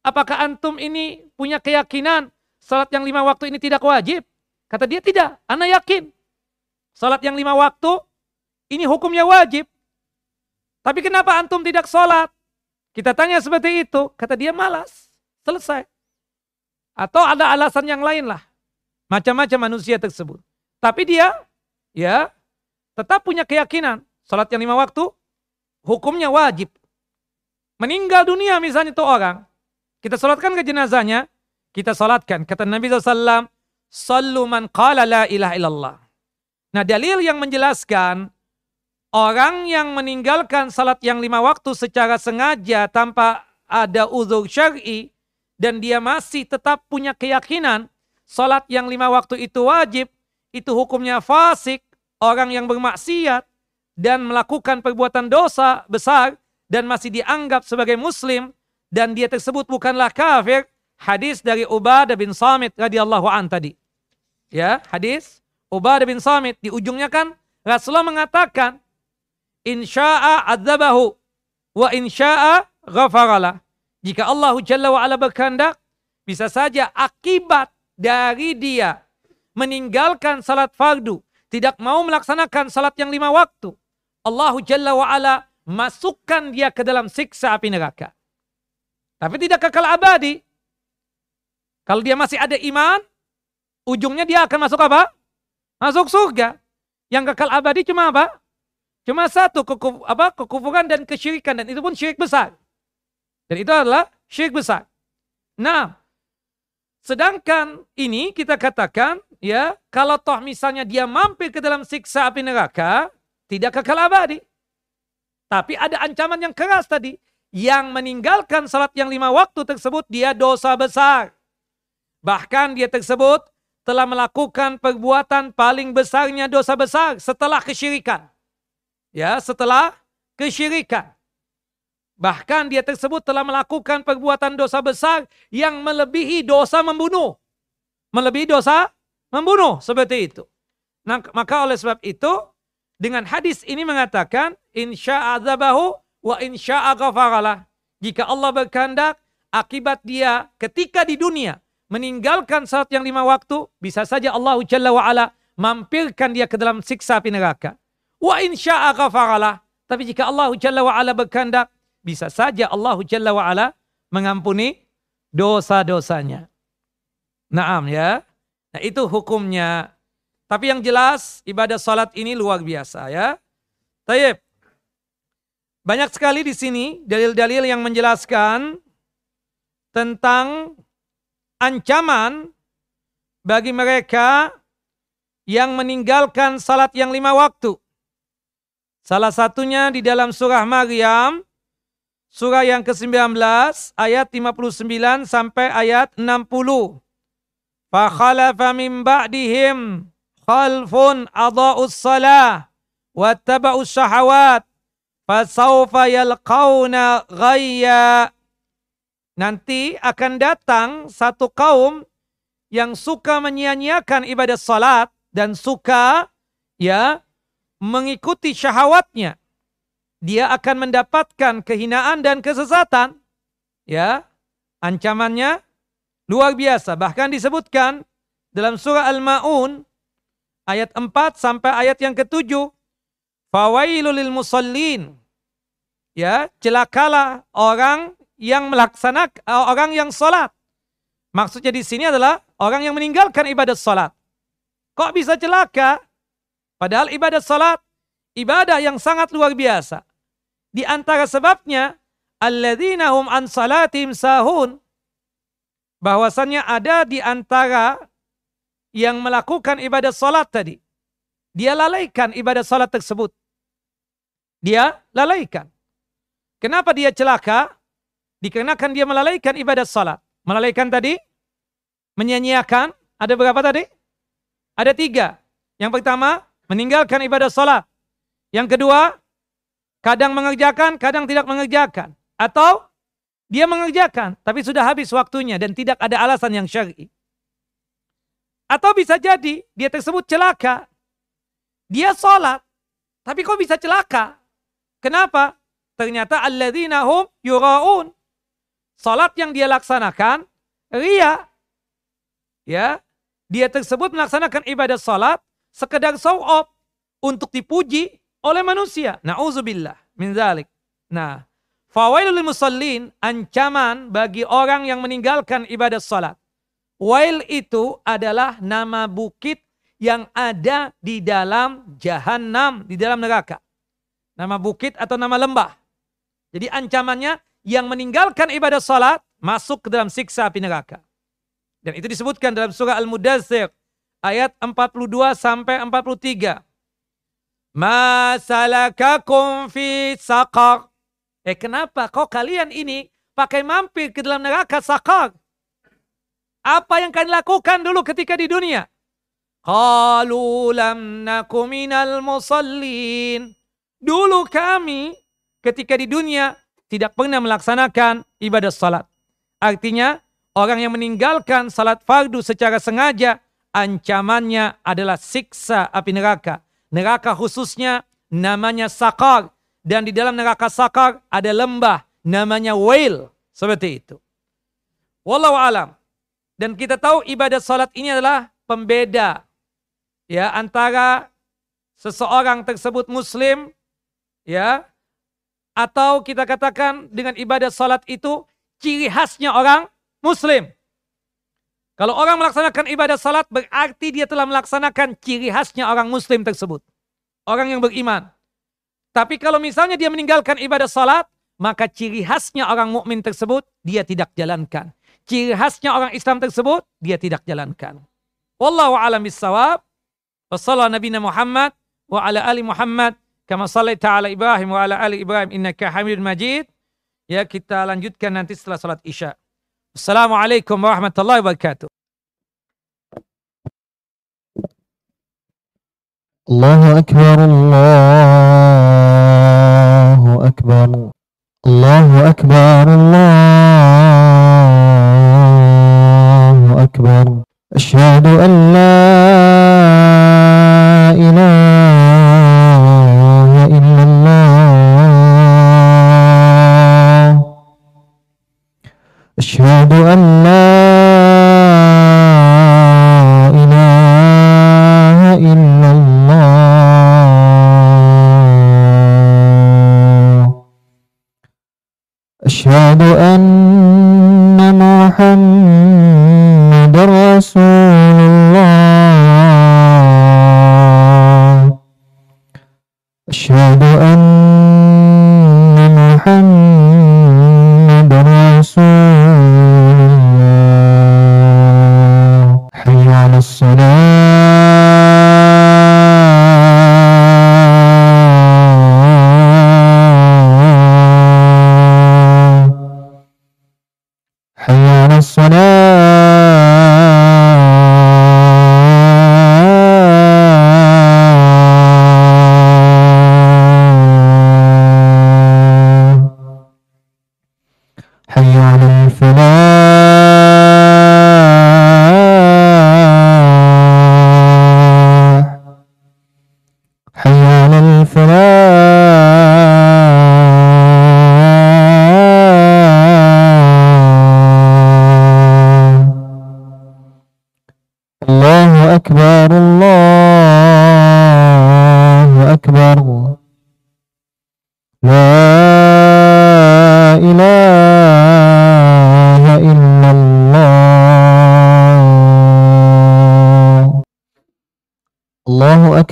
Apakah antum ini punya keyakinan salat yang lima waktu ini tidak wajib? Kata dia tidak, anak yakin. Salat yang lima waktu ini hukumnya wajib. Tapi kenapa antum tidak sholat? Kita tanya seperti itu, kata dia malas. Selesai. Atau ada alasan yang lain lah. Macam-macam manusia tersebut. Tapi dia, ya, tetap punya keyakinan. Sholat yang lima waktu, hukumnya wajib. Meninggal dunia misalnya itu orang. Kita sholatkan ke jenazahnya, kita sholatkan. Kata Nabi SAW, Sallu man qala la ilaha illallah. Nah dalil yang menjelaskan Orang yang meninggalkan salat yang lima waktu secara sengaja tanpa ada uzur syar'i dan dia masih tetap punya keyakinan salat yang lima waktu itu wajib, itu hukumnya fasik, orang yang bermaksiat dan melakukan perbuatan dosa besar dan masih dianggap sebagai muslim dan dia tersebut bukanlah kafir. Hadis dari Ubadah bin Samit radhiyallahu an tadi. Ya, hadis Ubadah bin Samit di ujungnya kan Rasulullah mengatakan insya'a adzabahu wa insya'a ghafaralah. Jika Allah Jalla wa ala berkehendak, bisa saja akibat dari dia meninggalkan salat fardu, tidak mau melaksanakan salat yang lima waktu, Allah Jalla wa ala masukkan dia ke dalam siksa api neraka. Tapi tidak kekal abadi. Kalau dia masih ada iman, ujungnya dia akan masuk apa? Masuk surga. Yang kekal abadi cuma apa? Cuma satu apa kekufuran dan kesyirikan dan itu pun syirik besar. Dan itu adalah syirik besar. Nah, sedangkan ini kita katakan ya kalau toh misalnya dia mampir ke dalam siksa api neraka tidak kekal abadi. Tapi ada ancaman yang keras tadi. Yang meninggalkan salat yang lima waktu tersebut dia dosa besar. Bahkan dia tersebut telah melakukan perbuatan paling besarnya dosa besar setelah kesyirikan ya setelah kesyirikan. Bahkan dia tersebut telah melakukan perbuatan dosa besar yang melebihi dosa membunuh. Melebihi dosa membunuh seperti itu. Nah, maka oleh sebab itu dengan hadis ini mengatakan insya azabahu wa insya ghafaralah. Jika Allah berkehendak akibat dia ketika di dunia meninggalkan salat yang lima waktu bisa saja Allah Jalla wa ala mampirkan dia ke dalam siksa api neraka. Wa insya'a. Tapi jika Allah Jalla wa'ala berkehendak, bisa saja Allah Jalla wa'ala mengampuni dosa-dosanya. Naam ya. Nah itu hukumnya. Tapi yang jelas ibadah salat ini luar biasa ya. Tayyib. Banyak sekali di sini dalil-dalil yang menjelaskan tentang ancaman bagi mereka yang meninggalkan salat yang lima waktu. Salah satunya di dalam surah Maryam, surah yang ke-19 ayat 59 sampai ayat 60. Fakhalafa min ba'dihim khalfun adha'us salah wattaba'us syahawat fasawfa yalqauna ghayya. Nanti akan datang satu kaum yang suka menyia-nyiakan ibadah salat dan suka ya mengikuti syahwatnya, dia akan mendapatkan kehinaan dan kesesatan. Ya, ancamannya luar biasa. Bahkan disebutkan dalam surah Al-Maun ayat 4 sampai ayat yang ketujuh. Fawailul lil musallin. Ya, celakalah orang yang melaksanakan orang yang salat. Maksudnya di sini adalah orang yang meninggalkan ibadat salat. Kok bisa celaka? Padahal ibadah salat ibadah yang sangat luar biasa. Di antara sebabnya alladzina hum an salatim sahun bahwasannya ada di antara yang melakukan ibadah salat tadi. Dia lalaikan ibadah salat tersebut. Dia lalaikan. Kenapa dia celaka? Dikarenakan dia melalaikan ibadah salat. Melalaikan tadi, menyanyiakan, ada berapa tadi? Ada tiga. Yang pertama, meninggalkan ibadah sholat. Yang kedua, kadang mengerjakan, kadang tidak mengerjakan. Atau Dia mengerjakan, tapi sudah habis waktunya dan tidak ada alasan yang syar'i. Atau bisa jadi dia tersebut celaka. Dia sholat, tapi kok bisa celaka? Kenapa? Ternyata alladzina hum yura'un. Salat yang dia laksanakan ria. Ya, dia tersebut melaksanakan ibadah salat sekedar show off untuk dipuji oleh manusia. Nauzubillah min zalik. Nah, fawailul musallin ancaman bagi orang yang meninggalkan ibadah salat. Wail itu adalah nama bukit yang ada di dalam jahanam, di dalam neraka. Nama bukit atau nama lembah. Jadi ancamannya yang meninggalkan ibadah salat masuk ke dalam siksa api neraka. Dan itu disebutkan dalam surah Al-Mudazzir ayat 42 sampai 43. Masalakakum fi saqar. Eh kenapa kok kalian ini pakai mampir ke dalam neraka sakar? Apa yang kalian lakukan dulu ketika di dunia? Qalu lam naku minal musallin. Dulu kami ketika di dunia tidak pernah melaksanakan ibadah salat. Artinya, orang yang meninggalkan salat fardu secara sengaja, ancamannya adalah siksa api neraka. Neraka khususnya namanya sakar. Dan di dalam neraka sakar ada lembah namanya wail. Seperti itu. Wallahu alam. Dan kita tahu ibadah salat ini adalah pembeda ya antara seseorang tersebut muslim ya atau kita katakan dengan ibadah salat itu ciri khasnya orang muslim. Kalau orang melaksanakan ibadah salat berarti dia telah melaksanakan ciri khasnya orang muslim tersebut. Orang yang beriman. Tapi kalau misalnya dia meninggalkan ibadah salat, maka ciri khasnya orang mukmin tersebut dia tidak jalankan. Ciri khasnya orang Islam tersebut dia tidak jalankan. Wallahu a'lam bissawab. Wassallallahu Muhammad wa ala ali Muhammad Kama sallaita ala Ibrahim wa ala ali Ibrahim innaka Hamidul Majid. Ya, kita lanjutkan nanti setelah salat Isya. Assalamualaikum warahmatullahi wabarakatuh. الله أكبر الله أكبر الله أكبر الله أكبر أشهد أن لا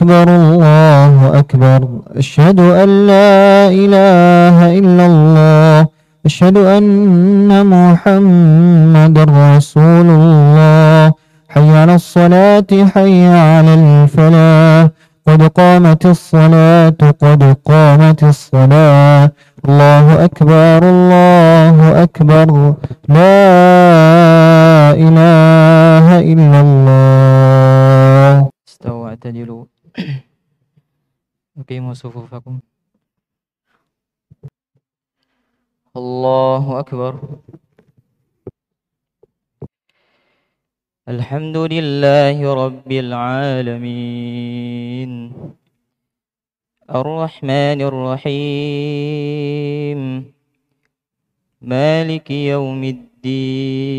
أكبر الله أكبر. أشهد أن لا إله إلا الله. أشهد أن محمد رسول الله. حي على الصلاة حي على الفلاح. قد قامت الصلاة قد قامت الصلاة. الله أكبر الله أكبر. لا إله إلا الله. استووا واعتدلوا أقيموا صفوفكم الله أكبر الحمد لله رب العالمين الرحمن الرحيم مالك يوم الدين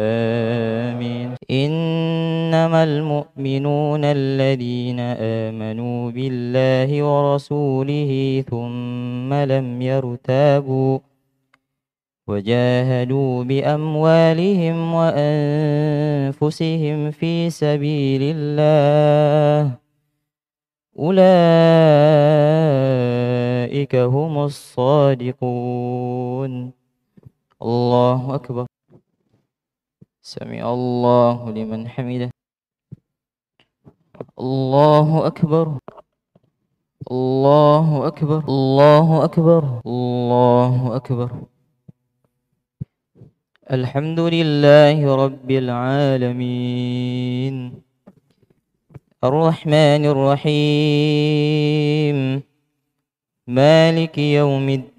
آمين. إنما المؤمنون الذين آمنوا بالله ورسوله ثم لم يرتابوا وجاهدوا بأموالهم وأنفسهم في سبيل الله أولئك هم الصادقون. الله أكبر. سمع الله لمن حمده. الله أكبر. الله أكبر. الله أكبر. الله أكبر. الحمد لله رب العالمين. الرحمن الرحيم. مالك يوم الدين.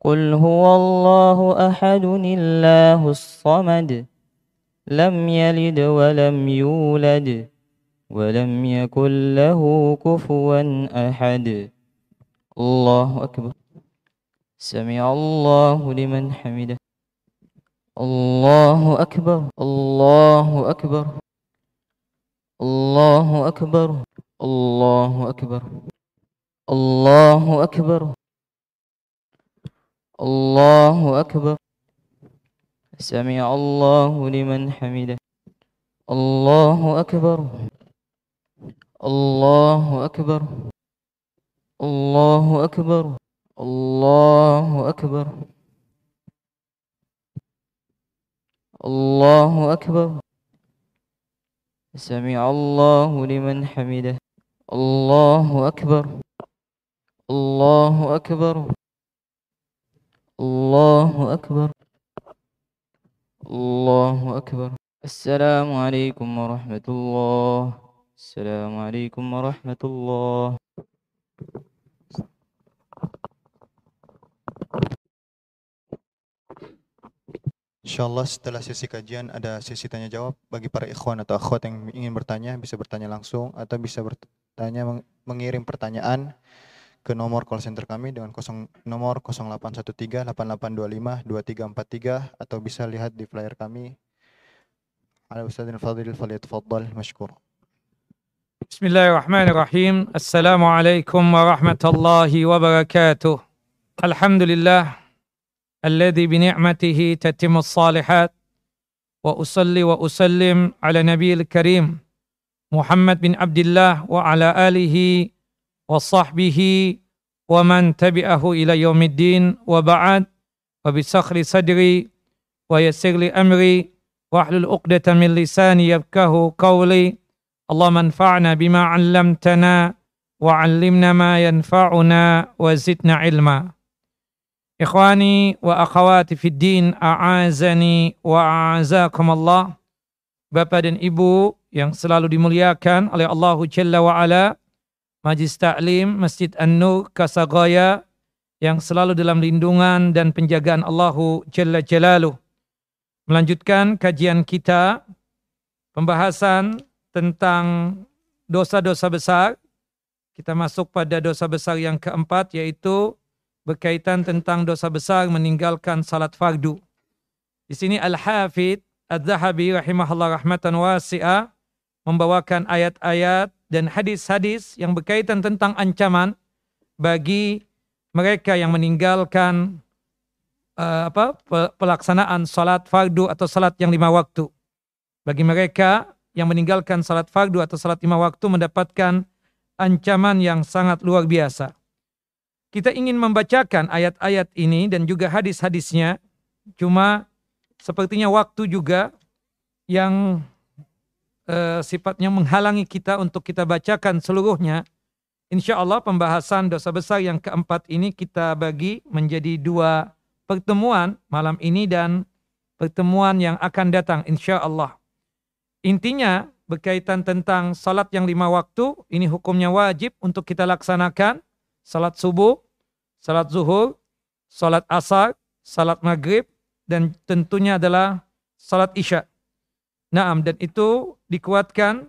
قل هو الله أحد الله الصمد لم يلد ولم يولد ولم يكن له كفوا أحد الله أكبر سمع الله لمن حمده الله أكبر الله أكبر الله أكبر الله أكبر الله أكبر الله أكبر. سمع الله لمن حمده. الله أكبر. الله أكبر. الله أكبر. الله أكبر. الله أكبر. سمع الله لمن حمده. الله أكبر. الله أكبر. الله أكبر الله أكبر السلام عليكم ورحمة الله السلام عليكم ورحمة الله Insyaallah setelah sesi kajian ada sesi tanya jawab bagi para ikhwan atau akhwat yang ingin bertanya bisa bertanya langsung atau bisa bertanya meng- mengirim pertanyaan ke nomor call center kami dengan kosong, nomor 0813 8825 2343 atau bisa lihat di flyer kami. Ala Ustadzil Fadil falyatafaddal mashkur. بسم الله الرحمن الرحيم السلام عليكم ورحمة الله وبركاته الحمد لله الذي بنعمته تتم الصالحات وأصلي وأسلم على نبي الكريم محمد بن عبد الله وعلى آله وصحبه ومن تبعه إلى يوم الدين وبعد وبسخر صدري ويسر لي أمري واحلل عقدة من لساني يفقه قولي اللهم انفعنا بما علمتنا وعلمنا ما ينفعنا وزدنا علما إخواني وأخواتي في الدين أعازني وأعزاكم الله Bapak dan Ibu yang selalu dimuliakan oleh Allah Jalla wa'ala Majlis Ta'lim Masjid An-Nur Kasagaya yang selalu dalam lindungan dan penjagaan Allahu Jalla Jalaluh melanjutkan kajian kita pembahasan tentang dosa-dosa besar. Kita masuk pada dosa besar yang keempat yaitu berkaitan tentang dosa besar meninggalkan salat fardu. Di sini Al-Hafidh Ad-Zahabi rahimahullah rahmatan wasi'ah membawakan ayat-ayat dan hadis-hadis yang berkaitan tentang ancaman bagi mereka yang meninggalkan uh, apa pelaksanaan salat fardu atau salat yang lima waktu. Bagi mereka yang meninggalkan salat fardu atau salat lima waktu mendapatkan ancaman yang sangat luar biasa. Kita ingin membacakan ayat-ayat ini dan juga hadis-hadisnya, cuma sepertinya waktu juga yang uh, sifatnya menghalangi kita untuk kita bacakan seluruhnya. Insya Allah pembahasan dosa besar yang keempat ini kita bagi menjadi dua pertemuan malam ini dan pertemuan yang akan datang insya Allah. Intinya berkaitan tentang salat yang lima waktu, ini hukumnya wajib untuk kita laksanakan. Salat subuh, salat zuhur, salat asar, salat maghrib, dan tentunya adalah salat isya. Naam, dan itu dikuatkan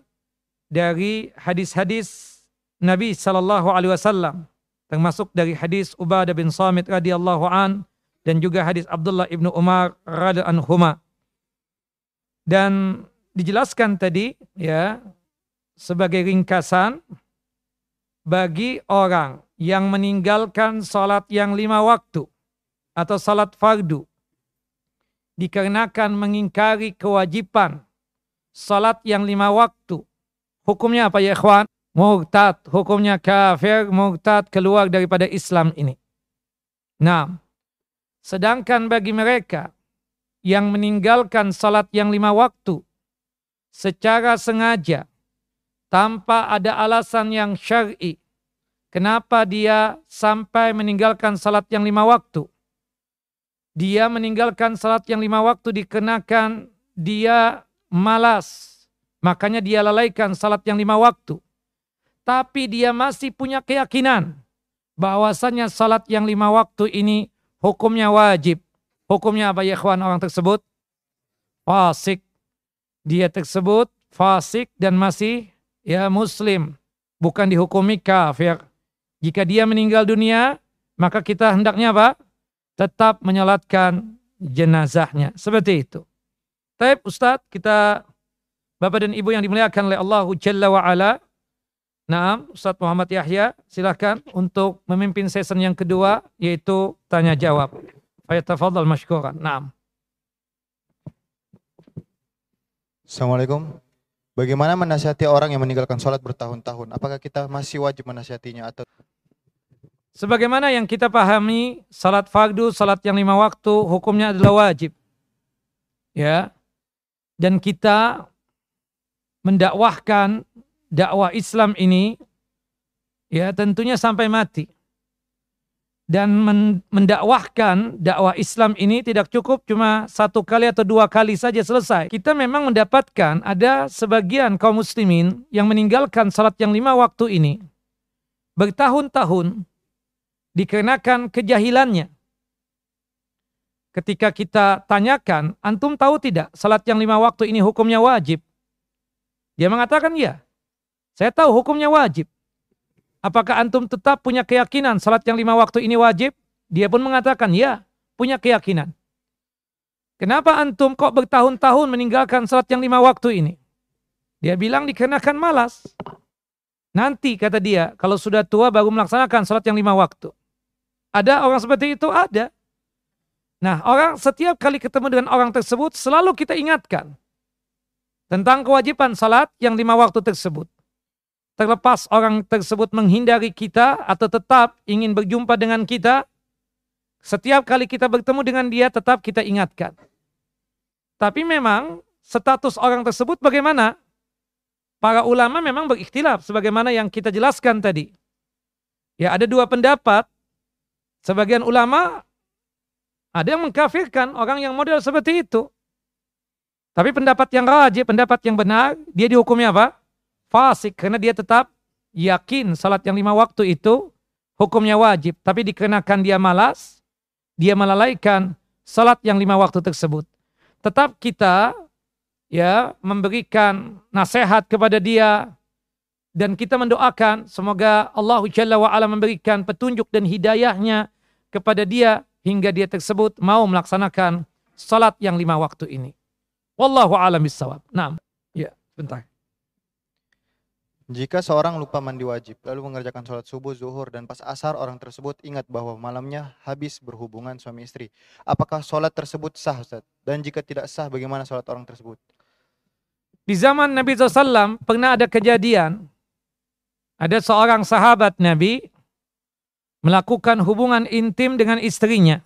dari hadis-hadis Nabi Sallallahu Alaihi Wasallam, termasuk dari hadis Ubadah bin Samit radhiyallahu an dan juga hadis Abdullah ibnu Umar radhiyallahu anhuma. Dan dijelaskan tadi ya sebagai ringkasan bagi orang yang meninggalkan salat yang lima waktu atau salat fardu dikarenakan mengingkari kewajiban salat yang lima waktu. Hukumnya apa ya ikhwan? Murtad, hukumnya kafir, murtad keluar daripada Islam ini. Nah, sedangkan bagi mereka yang meninggalkan salat yang lima waktu secara sengaja tanpa ada alasan yang syar'i. Kenapa dia sampai meninggalkan salat yang lima waktu? Dia meninggalkan salat yang lima waktu dikenakan dia malas. Makanya dia lalaikan salat yang lima waktu. Tapi dia masih punya keyakinan bahwasanya salat yang lima waktu ini hukumnya wajib. Hukumnya apa ya ikhwan orang tersebut? Fasik dia tersebut fasik dan masih ya muslim, bukan dihukumi kafir. Jika dia meninggal dunia, maka kita hendaknya apa? Tetap menyolatkan jenazahnya. Seperti itu. Tapi Ustadz, kita Bapak dan Ibu yang dimuliakan oleh Allah Jalla wa ala. Naam, Ustadz Muhammad Yahya, silahkan untuk memimpin season yang kedua, yaitu tanya jawab. Fayatafadhal mashkuran. Naam. Assalamualaikum. Bagaimana menasihati orang yang meninggalkan sholat bertahun-tahun? Apakah kita masih wajib menasihatinya atau Sebagaimana yang kita pahami, salat fardu, salat yang lima waktu, hukumnya adalah wajib. Ya. Dan kita mendakwahkan dakwah Islam ini ya tentunya sampai mati dan mendakwahkan dakwah Islam ini tidak cukup cuma satu kali atau dua kali saja selesai. Kita memang mendapatkan ada sebagian kaum muslimin yang meninggalkan salat yang lima waktu ini bertahun-tahun dikarenakan kejahilannya. Ketika kita tanyakan, antum tahu tidak salat yang lima waktu ini hukumnya wajib? Dia mengatakan ya. Saya tahu hukumnya wajib. Apakah antum tetap punya keyakinan salat yang lima waktu ini wajib? Dia pun mengatakan, ya, punya keyakinan. Kenapa antum kok bertahun-tahun meninggalkan salat yang lima waktu ini? Dia bilang dikenakan malas. Nanti kata dia, kalau sudah tua baru melaksanakan salat yang lima waktu. Ada orang seperti itu? Ada. Nah, orang setiap kali ketemu dengan orang tersebut selalu kita ingatkan tentang kewajiban salat yang lima waktu tersebut. Terlepas orang tersebut menghindari kita atau tetap ingin berjumpa dengan kita, setiap kali kita bertemu dengan dia tetap kita ingatkan. Tapi memang status orang tersebut bagaimana? Para ulama memang berikhtilaf sebagaimana yang kita jelaskan tadi. Ya ada dua pendapat. Sebagian ulama ada yang mengkafirkan orang yang model seperti itu. Tapi pendapat yang rajin, pendapat yang benar, dia dihukumi apa? fasik karena dia tetap yakin salat yang lima waktu itu hukumnya wajib. Tapi dikenakan dia malas, dia melalaikan salat yang lima waktu tersebut. Tetap kita ya memberikan nasihat kepada dia dan kita mendoakan semoga Allah Jalla wa ala memberikan petunjuk dan hidayahnya kepada dia hingga dia tersebut mau melaksanakan salat yang lima waktu ini. Wallahu a'lam bishawab. Nah, ya, bentar. Jika seorang lupa mandi wajib, lalu mengerjakan sholat subuh, zuhur, dan pas asar, orang tersebut ingat bahwa malamnya habis berhubungan suami istri. Apakah sholat tersebut sah, Ustaz? Dan jika tidak sah, bagaimana sholat orang tersebut? Di zaman Nabi SAW pernah ada kejadian, ada seorang sahabat Nabi melakukan hubungan intim dengan istrinya.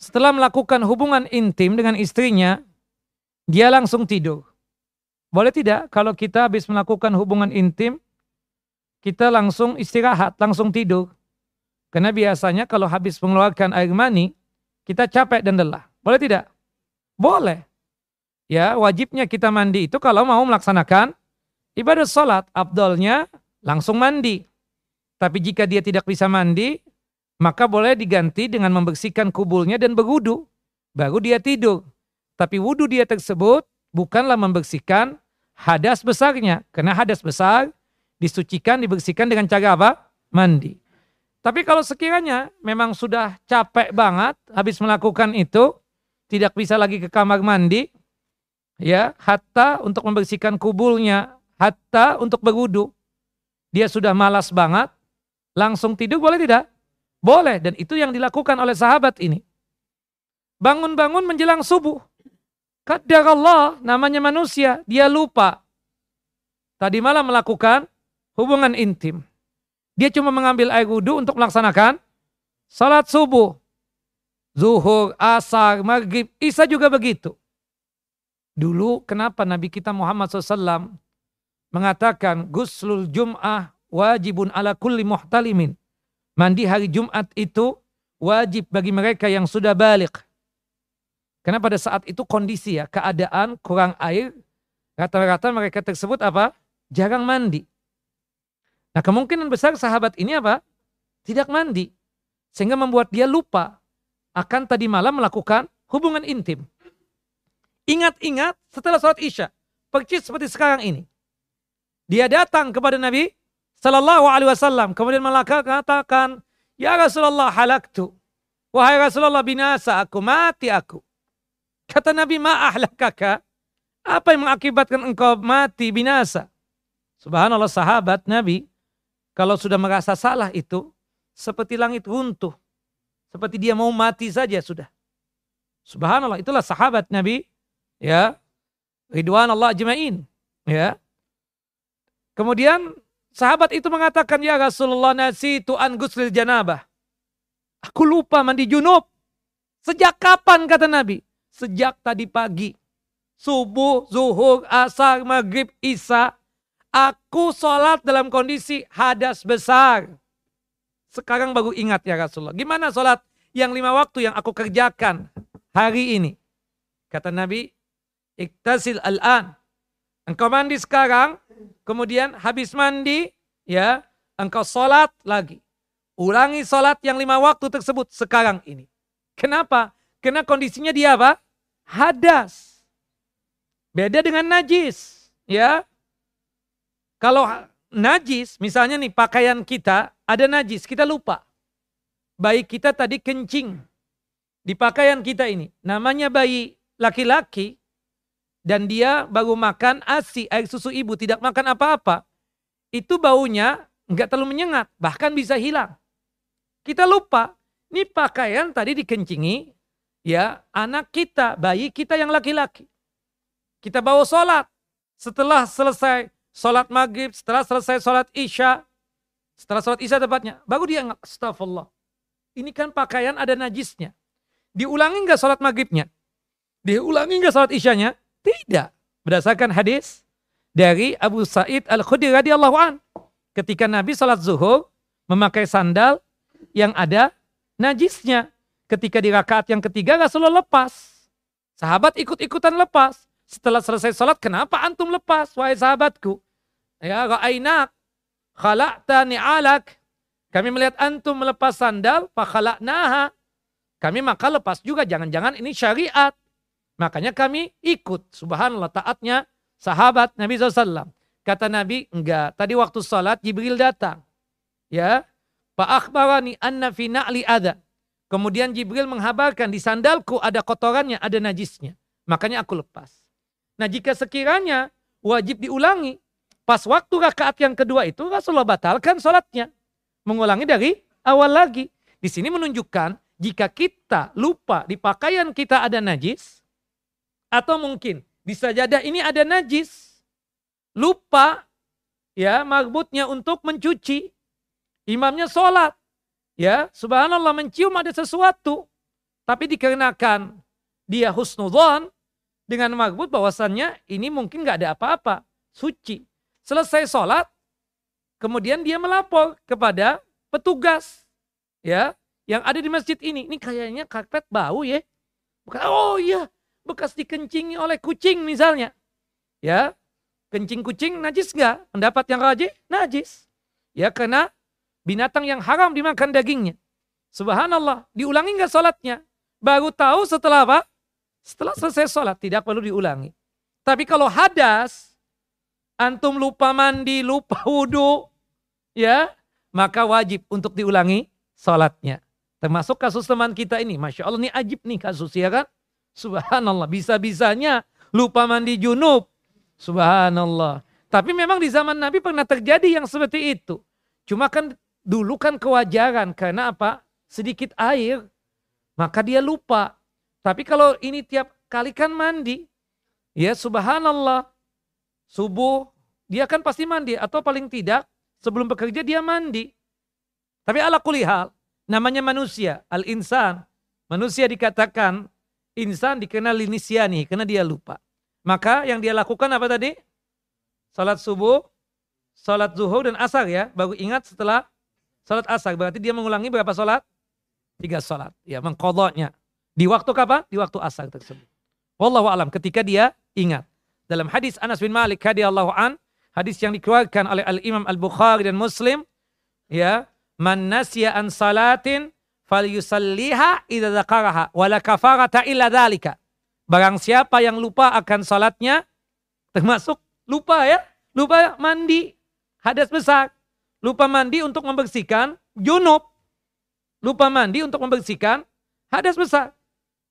Setelah melakukan hubungan intim dengan istrinya, dia langsung tidur. Boleh tidak kalau kita habis melakukan hubungan intim, kita langsung istirahat, langsung tidur. Karena biasanya kalau habis mengeluarkan air mani, kita capek dan lelah. Boleh tidak? Boleh. Ya, wajibnya kita mandi itu kalau mau melaksanakan ibadah sholat. Abdolnya langsung mandi. Tapi jika dia tidak bisa mandi, maka boleh diganti dengan membersihkan kubulnya dan berwudu. Baru dia tidur. Tapi wudhu dia tersebut bukanlah membersihkan hadas besarnya. Karena hadas besar disucikan, dibersihkan dengan cara apa? Mandi. Tapi kalau sekiranya memang sudah capek banget habis melakukan itu, tidak bisa lagi ke kamar mandi, ya, hatta untuk membersihkan kubulnya, hatta untuk berwudu. Dia sudah malas banget, langsung tidur boleh tidak? Boleh, dan itu yang dilakukan oleh sahabat ini. Bangun-bangun menjelang subuh. Kadar Allah namanya manusia, dia lupa. Tadi malam melakukan hubungan intim. Dia cuma mengambil air wudhu untuk melaksanakan salat subuh. Zuhur, asar, maghrib, isya juga begitu. Dulu kenapa Nabi kita Muhammad SAW mengatakan guslul jum'ah wajibun ala kulli muhtalimin. Mandi hari Jumat itu wajib bagi mereka yang sudah balik. Karena pada saat itu kondisi ya, keadaan kurang air, rata-rata mereka tersebut apa? Jarang mandi. Nah kemungkinan besar sahabat ini apa? Tidak mandi. Sehingga membuat dia lupa akan tadi malam melakukan hubungan intim. Ingat-ingat setelah sholat isya. Percis seperti sekarang ini. Dia datang kepada Nabi Sallallahu Alaihi Wasallam. Kemudian mengatakan, Ya Rasulullah halaktu. Wahai Rasulullah binasa aku, mati aku. Kata Nabi, ma'ahlakaka. Apa yang mengakibatkan engkau mati binasa? Subhanallah sahabat Nabi, kalau sudah merasa salah itu, seperti langit runtuh. Seperti dia mau mati saja sudah. Subhanallah, itulah sahabat Nabi. Ya, Ridwan Allah ajma'in. Ya. Kemudian sahabat itu mengatakan, Ya Rasulullah nasi tu an guslil janabah. Aku lupa mandi junub. Sejak kapan kata Nabi? sejak tadi pagi. Subuh, zuhur, asar, maghrib, isya. Aku sholat dalam kondisi hadas besar. Sekarang baru ingat ya Rasulullah. Gimana sholat yang lima waktu yang aku kerjakan hari ini? Kata Nabi, iktasil al-an. Engkau mandi sekarang, kemudian habis mandi, ya, engkau sholat lagi. Ulangi sholat yang lima waktu tersebut sekarang ini. Kenapa? Karena kondisinya dia apa? Hadas. Beda dengan najis. Ya. Kalau najis, misalnya nih pakaian kita ada najis, kita lupa. Baik kita tadi kencing di pakaian kita ini. Namanya bayi laki-laki dan dia baru makan ASI, air susu ibu, tidak makan apa-apa. Itu baunya nggak terlalu menyengat, bahkan bisa hilang. Kita lupa, ini pakaian tadi dikencingi, ya anak kita, bayi kita yang laki-laki. Kita bawa sholat. Setelah selesai sholat maghrib, setelah selesai sholat isya, setelah sholat isya tepatnya, baru dia astagfirullah. Ini kan pakaian ada najisnya. Diulangi nggak sholat maghribnya? Diulangi nggak sholat isyanya? Tidak. Berdasarkan hadis dari Abu Sa'id Al-Khudri radhiyallahu an. Ketika Nabi sholat zuhur memakai sandal yang ada najisnya. Ketika di rakaat yang ketiga Rasulullah lepas. Sahabat ikut-ikutan lepas. Setelah selesai sholat, kenapa antum lepas? Wahai sahabatku. Ya, ra'ainak. Khalaqta ni'alak. Kami melihat antum melepas sandal, fakhalaqnaha. Kami maka lepas juga, jangan-jangan ini syariat. Makanya kami ikut. Subhanallah taatnya sahabat Nabi SAW. Kata Nabi, enggak. Tadi waktu sholat Jibril datang. Ya. Pak akhbarani anna fi na'li adha. Kemudian Jibril menghabarkan di sandalku ada kotorannya, ada najisnya. Makanya aku lepas. Nah jika sekiranya wajib diulangi, pas waktu rakaat yang kedua itu Rasulullah batalkan sholatnya. Mengulangi dari awal lagi. Di sini menunjukkan jika kita lupa di pakaian kita ada najis, atau mungkin di sajadah ini ada najis, lupa ya marbutnya untuk mencuci, imamnya sholat, Ya, subhanallah mencium ada sesuatu. Tapi dikarenakan dia husnudhan dengan magbut bahwasannya ini mungkin nggak ada apa-apa. Suci. Selesai sholat, kemudian dia melapor kepada petugas. Ya, yang ada di masjid ini. Ini kayaknya karpet bau ya. Bukan, oh iya, bekas dikencingi oleh kucing misalnya. Ya, kencing kucing najis nggak? Pendapat yang rajih najis. Ya, karena Binatang yang haram dimakan dagingnya. Subhanallah, diulangi nggak sholatnya? Baru tahu setelah apa? Setelah selesai sholat, tidak perlu diulangi. Tapi kalau hadas, antum lupa mandi, lupa wudhu, ya, maka wajib untuk diulangi sholatnya. Termasuk kasus teman kita ini, Masya Allah ini ajib nih kasus ya kan? Subhanallah, bisa-bisanya lupa mandi junub. Subhanallah. Tapi memang di zaman Nabi pernah terjadi yang seperti itu. Cuma kan Dulu kan kewajaran karena apa? Sedikit air, maka dia lupa. Tapi kalau ini tiap kali kan mandi, ya subhanallah, subuh dia kan pasti mandi atau paling tidak sebelum bekerja dia mandi. Tapi ala kulihal, namanya manusia, al-insan. Manusia dikatakan insan dikenal linisiani karena dia lupa. Maka yang dia lakukan apa tadi? Salat subuh, salat zuhur dan asar ya, baru ingat setelah Salat asar berarti dia mengulangi berapa salat? Tiga salat. Ya, mengkodoknya. Di waktu kapan? Di waktu asar tersebut. Wallahu alam ketika dia ingat. Dalam hadis Anas bin Malik radhiyallahu an, hadis yang dikeluarkan oleh Al Imam Al Bukhari dan Muslim, ya, man nasya an salatin falyusalliha idza dzakaraha wala kafarata illa dzalika. Barang siapa yang lupa akan salatnya termasuk lupa ya, lupa mandi hadas besar lupa mandi untuk membersihkan junub. Lupa mandi untuk membersihkan hadas besar.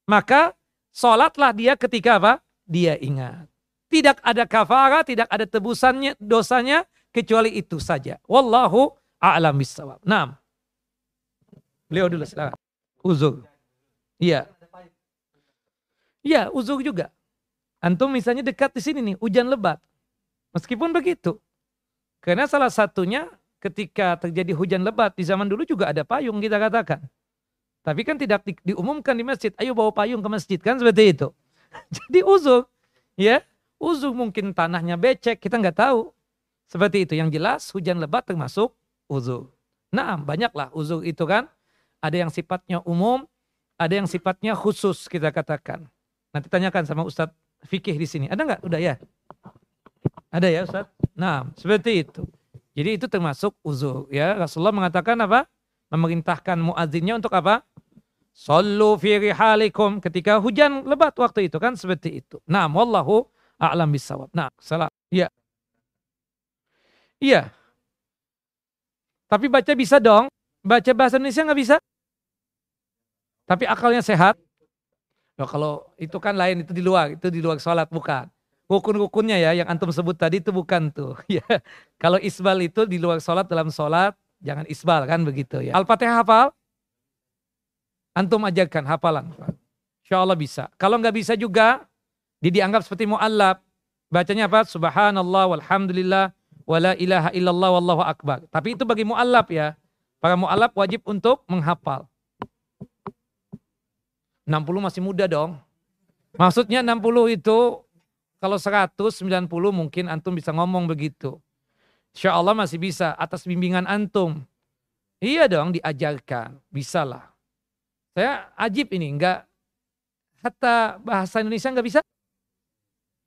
Maka sholatlah dia ketika apa? Dia ingat. Tidak ada kafara, tidak ada tebusannya dosanya kecuali itu saja. Wallahu a'lam bissawab. Naam. Beliau dulu silakan. Uzur. Iya. Iya, uzur juga. Antum misalnya dekat di sini nih, hujan lebat. Meskipun begitu. Karena salah satunya ketika terjadi hujan lebat di zaman dulu juga ada payung kita katakan. Tapi kan tidak di, diumumkan di masjid, ayo bawa payung ke masjid kan seperti itu. Jadi uzur, ya uzur mungkin tanahnya becek kita nggak tahu. Seperti itu yang jelas hujan lebat termasuk uzur. Nah banyaklah uzur itu kan. Ada yang sifatnya umum, ada yang sifatnya khusus kita katakan. Nanti tanyakan sama Ustadz fikih di sini. Ada nggak? Udah ya? Ada ya Ustadz? Nah seperti itu. Jadi itu termasuk uzur ya. Rasulullah mengatakan apa? Memerintahkan muadzinnya untuk apa? Sallu fi rihalikum ketika hujan lebat waktu itu kan seperti itu. Nah, wallahu a'lam bisawab. Nah, salah. Iya. Iya. Tapi baca bisa dong. Baca bahasa Indonesia nggak bisa? Tapi akalnya sehat. Kalau itu kan lain, itu di luar. Itu di luar sholat, bukan rukun-rukunnya ya yang antum sebut tadi itu bukan tuh ya. Kalau isbal itu di luar sholat dalam sholat jangan isbal kan begitu ya. Al-Fatihah hafal? Antum ajarkan hafalan. Insya Allah bisa. Kalau nggak bisa juga dia dianggap seperti mu'allab. Bacanya apa? Subhanallah walhamdulillah wala ilaha illallah wallahu akbar. Tapi itu bagi mu'allab ya. Para mu'allab wajib untuk menghafal. 60 masih muda dong. Maksudnya 60 itu kalau 190 mungkin antum bisa ngomong begitu. Insya Allah masih bisa atas bimbingan antum. Iya dong diajarkan, bisalah. Saya ajib ini, enggak hatta bahasa Indonesia enggak bisa.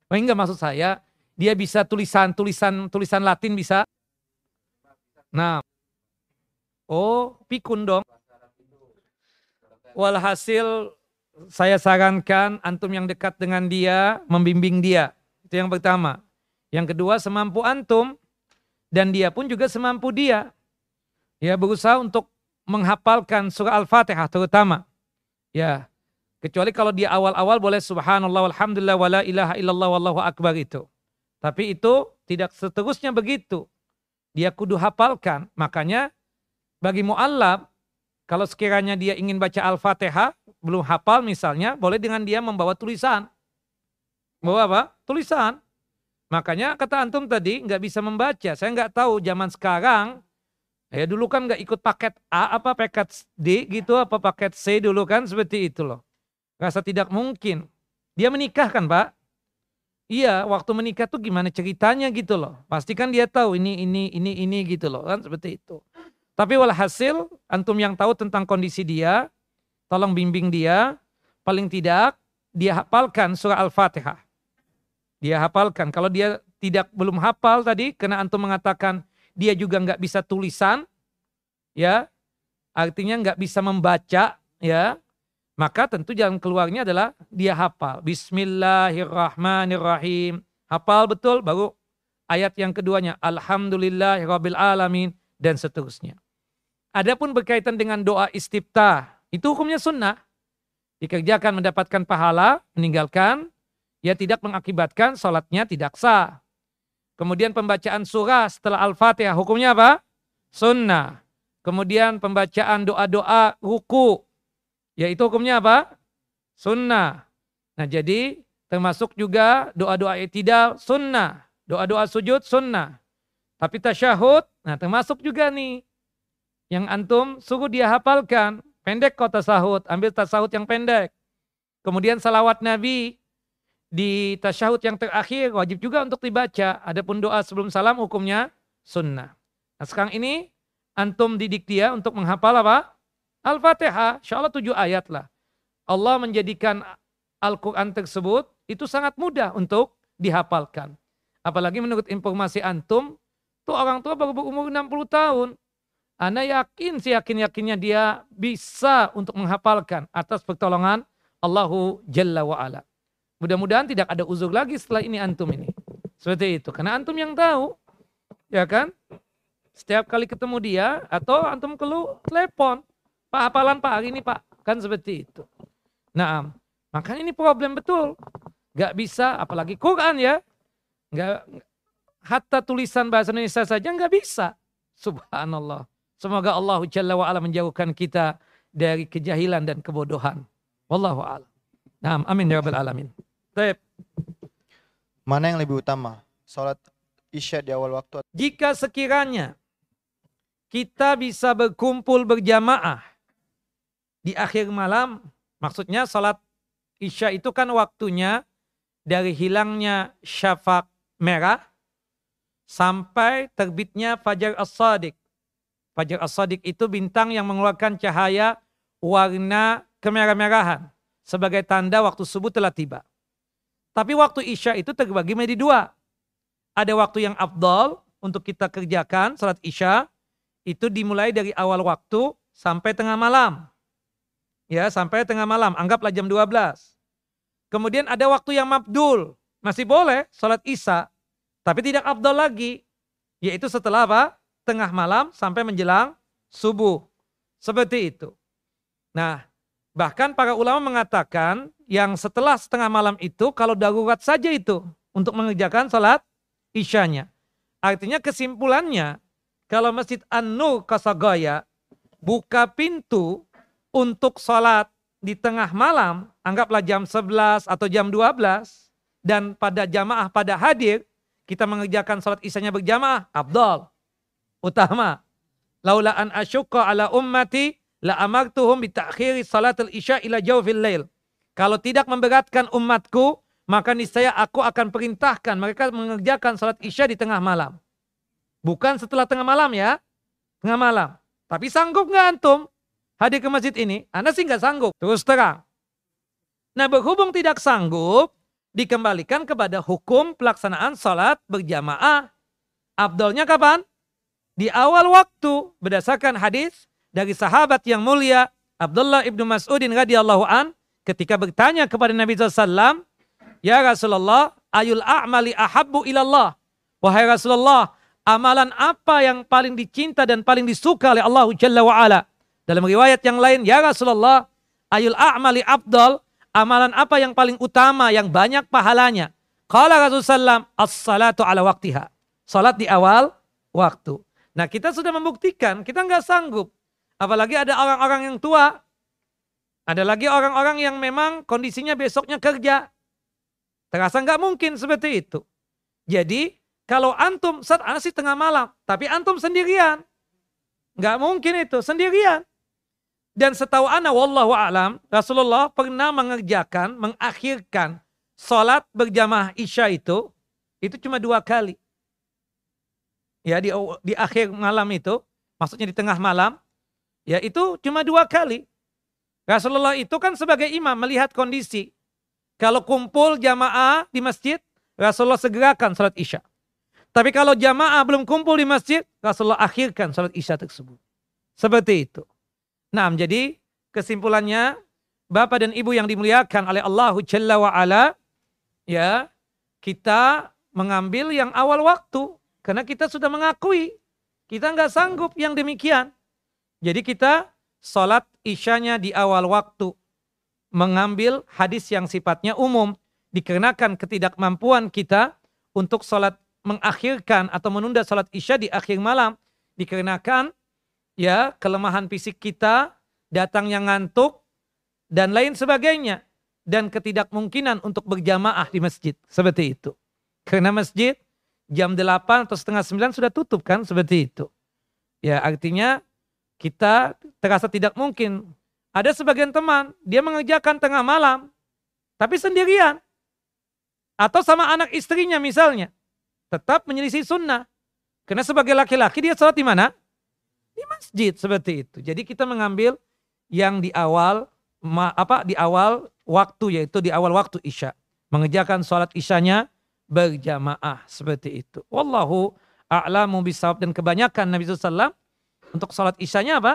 Oh enggak maksud saya, dia bisa tulisan tulisan tulisan Latin bisa. Nah, oh pikun dong. Walhasil saya sarankan antum yang dekat dengan dia membimbing dia. Itu yang pertama. Yang kedua semampu antum dan dia pun juga semampu dia. Ya berusaha untuk menghafalkan surah Al-Fatihah terutama. Ya. Kecuali kalau di awal-awal boleh subhanallah walhamdulillah wala ilaha illallah wallahu akbar itu. Tapi itu tidak seterusnya begitu. Dia kudu hafalkan. Makanya bagi mu'allab kalau sekiranya dia ingin baca Al-Fatihah, belum hafal misalnya, boleh dengan dia membawa tulisan. Bawa apa? Tulisan. Makanya kata antum tadi nggak bisa membaca. Saya nggak tahu zaman sekarang. Ya dulu kan nggak ikut paket A apa paket D gitu apa paket C dulu kan seperti itu loh. Rasa tidak mungkin. Dia menikah kan pak? Iya, waktu menikah tuh gimana ceritanya gitu loh. Pasti kan dia tahu ini ini ini ini gitu loh kan seperti itu. Tapi walhasil antum yang tahu tentang kondisi dia, tolong bimbing dia. Paling tidak dia hafalkan surah Al-Fatihah. Dia hafalkan. Kalau dia tidak belum hafal tadi, karena antum mengatakan dia juga nggak bisa tulisan, ya, artinya nggak bisa membaca, ya, maka tentu jalan keluarnya adalah dia hafal. Bismillahirrahmanirrahim. Hafal betul baru ayat yang keduanya. Alhamdulillahirabbil alamin dan seterusnya. Adapun berkaitan dengan doa istiftah, itu hukumnya sunnah. Dikerjakan mendapatkan pahala, meninggalkan, ya tidak mengakibatkan sholatnya tidak sah. Kemudian pembacaan surah setelah Al-Fatihah, hukumnya apa? Sunnah. Kemudian pembacaan doa-doa ruku, yaitu hukumnya apa? Sunnah. Nah jadi termasuk juga doa-doa itidal sunnah. Doa-doa sujud sunnah. Tapi tasyahud, nah termasuk juga nih. Yang antum suruh dia hafalkan. Pendek kok tasahud, ambil tasahud yang pendek. Kemudian salawat Nabi di tasyahud yang terakhir wajib juga untuk dibaca. Adapun doa sebelum salam hukumnya sunnah. Nah sekarang ini antum didik dia untuk menghafal apa? Al-Fatihah, insya Allah tujuh ayat lah. Allah menjadikan Al-Quran tersebut itu sangat mudah untuk dihafalkan. Apalagi menurut informasi antum, tuh orang tua baru berumur 60 tahun. Anda yakin, seyakin-yakinnya dia bisa untuk menghafalkan atas pertolongan Allahu Jalla wa'ala. Mudah-mudahan tidak ada uzur lagi setelah ini antum ini. Seperti itu. Karena antum yang tahu. Ya kan? Setiap kali ketemu dia atau antum keluh telepon. Pak hafalan Pak hari ini Pak. Kan seperti itu. Nah, makanya ini problem betul. Gak bisa, apalagi Quran ya. Gak, hatta tulisan bahasa Indonesia saja nggak bisa. Subhanallah. Semoga Allah Jalla wa'ala menjauhkan kita dari kejahilan dan kebodohan. Wallahu a'lam. Nah, amin ya rabbal alamin. Baik. Mana yang lebih utama? Salat Isya di awal waktu Jika sekiranya kita bisa berkumpul berjamaah di akhir malam, maksudnya salat Isya itu kan waktunya dari hilangnya syafaq merah sampai terbitnya Fajar As-Sadiq. Fajar As-Sadiq itu bintang yang mengeluarkan cahaya warna kemerah-merahan sebagai tanda waktu subuh telah tiba. Tapi waktu Isya itu terbagi menjadi dua. Ada waktu yang afdol untuk kita kerjakan salat Isya itu dimulai dari awal waktu sampai tengah malam ya sampai tengah malam, anggaplah jam 12. Kemudian ada waktu yang mabdul, masih boleh sholat isya, tapi tidak abdul lagi, yaitu setelah apa? Tengah malam sampai menjelang subuh. Seperti itu. Nah, bahkan para ulama mengatakan yang setelah setengah malam itu kalau darurat saja itu untuk mengerjakan sholat isyanya. Artinya kesimpulannya, kalau Masjid An-Nur Kasagaya buka pintu untuk sholat di tengah malam, anggaplah jam 11 atau jam 12, dan pada jamaah pada hadir, kita mengerjakan sholat isanya berjamaah, abdol, utama. Laula an asyukka ala ummati, la amartuhum bitakhiri salatul isya ila jawfil lail. Kalau tidak memberatkan umatku, maka niscaya aku akan perintahkan mereka mengerjakan salat isya di tengah malam. Bukan setelah tengah malam ya, tengah malam. Tapi sanggup nggak antum? hadir ke masjid ini, Anda sih nggak sanggup. Terus terang. Nah berhubung tidak sanggup, dikembalikan kepada hukum pelaksanaan sholat berjamaah. Abdolnya kapan? Di awal waktu berdasarkan hadis dari sahabat yang mulia Abdullah ibnu Mas'udin radhiyallahu an ketika bertanya kepada Nabi SAW, Ya Rasulullah, ayul a'mali ahabbu ilallah. Wahai Rasulullah, amalan apa yang paling dicinta dan paling disuka oleh Allah Jalla wa'ala? Dalam riwayat yang lain, ya Rasulullah, ayul a'mali abdal, amalan apa yang paling utama, yang banyak pahalanya? Qala Rasulullah as-salatu ala waktiha. Salat di awal waktu. Nah kita sudah membuktikan, kita nggak sanggup. Apalagi ada orang-orang yang tua. Ada lagi orang-orang yang memang kondisinya besoknya kerja. Terasa nggak mungkin seperti itu. Jadi kalau antum, saat sih tengah malam, tapi antum sendirian. Nggak mungkin itu, sendirian. Dan setahu ana wallahu alam, Rasulullah pernah mengerjakan, mengakhirkan sholat berjamaah isya itu, itu cuma dua kali. Ya di, di akhir malam itu, maksudnya di tengah malam, ya itu cuma dua kali. Rasulullah itu kan sebagai imam melihat kondisi. Kalau kumpul jamaah di masjid, Rasulullah segerakan sholat isya. Tapi kalau jamaah belum kumpul di masjid, Rasulullah akhirkan sholat isya tersebut. Seperti itu. Nah, jadi kesimpulannya Bapak dan Ibu yang dimuliakan oleh Allah Jalla wa ala, ya, kita mengambil yang awal waktu karena kita sudah mengakui kita nggak sanggup yang demikian. Jadi kita sholat isyanya di awal waktu mengambil hadis yang sifatnya umum dikarenakan ketidakmampuan kita untuk sholat mengakhirkan atau menunda sholat isya di akhir malam dikarenakan ya kelemahan fisik kita, datangnya ngantuk dan lain sebagainya dan ketidakmungkinan untuk berjamaah di masjid seperti itu. Karena masjid jam 8 atau setengah 9 sudah tutup kan seperti itu. Ya artinya kita terasa tidak mungkin. Ada sebagian teman, dia mengerjakan tengah malam, tapi sendirian. Atau sama anak istrinya misalnya. Tetap menyelisih sunnah. Karena sebagai laki-laki dia sholat di mana? di masjid seperti itu. Jadi kita mengambil yang di awal apa di awal waktu yaitu di awal waktu isya. Mengerjakan sholat isyanya berjamaah seperti itu. Wallahu a'lamu bisawab dan kebanyakan Nabi SAW untuk sholat isyanya apa?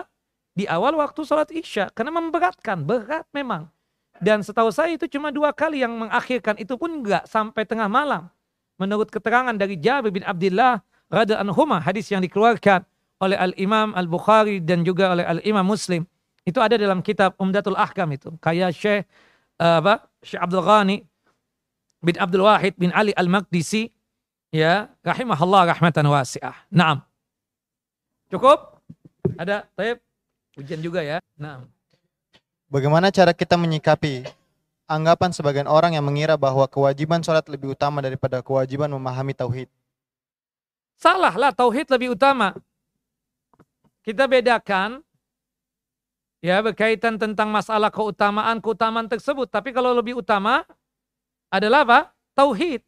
Di awal waktu sholat isya. Karena memberatkan, berat memang. Dan setahu saya itu cuma dua kali yang mengakhirkan itu pun enggak sampai tengah malam. Menurut keterangan dari Jabir bin Abdullah radhiallahu anhu hadis yang dikeluarkan oleh Al-Imam Al-Bukhari dan juga oleh Al-Imam Muslim. Itu ada dalam kitab Umdatul Ahkam itu. Kayak Syekh uh, apa? Syekh Abdul Ghani bin Abdul Wahid bin Ali Al-Maqdisi ya, rahimahullah rahmatan wasi'ah. Naam. Cukup? Ada? Taib? Ujian juga ya. Naam. Bagaimana cara kita menyikapi anggapan sebagian orang yang mengira bahwa kewajiban sholat lebih utama daripada kewajiban memahami tauhid? Salah lah, tauhid lebih utama kita bedakan ya berkaitan tentang masalah keutamaan keutamaan tersebut. Tapi kalau lebih utama adalah apa? Tauhid.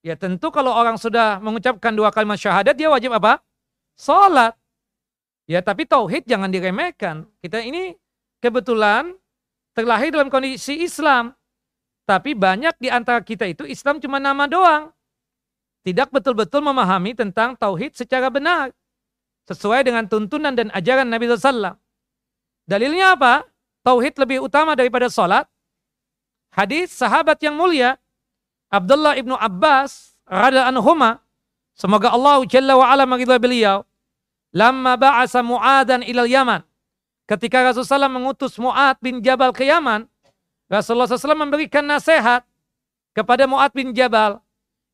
Ya tentu kalau orang sudah mengucapkan dua kalimat syahadat dia wajib apa? Salat. Ya tapi tauhid jangan diremehkan. Kita ini kebetulan terlahir dalam kondisi Islam. Tapi banyak di antara kita itu Islam cuma nama doang. Tidak betul-betul memahami tentang tauhid secara benar sesuai dengan tuntunan dan ajaran Nabi SAW. Dalilnya apa? Tauhid lebih utama daripada sholat. Hadis sahabat yang mulia Abdullah ibnu Abbas rada anhuma semoga Allah Jalla wa ala meridhai beliau. Lamma ba'asa Mu'adan ilal Yaman. Ketika Rasulullah SAW mengutus Mu'ad bin Jabal ke Yaman Rasulullah SAW memberikan nasihat kepada Mu'ad bin Jabal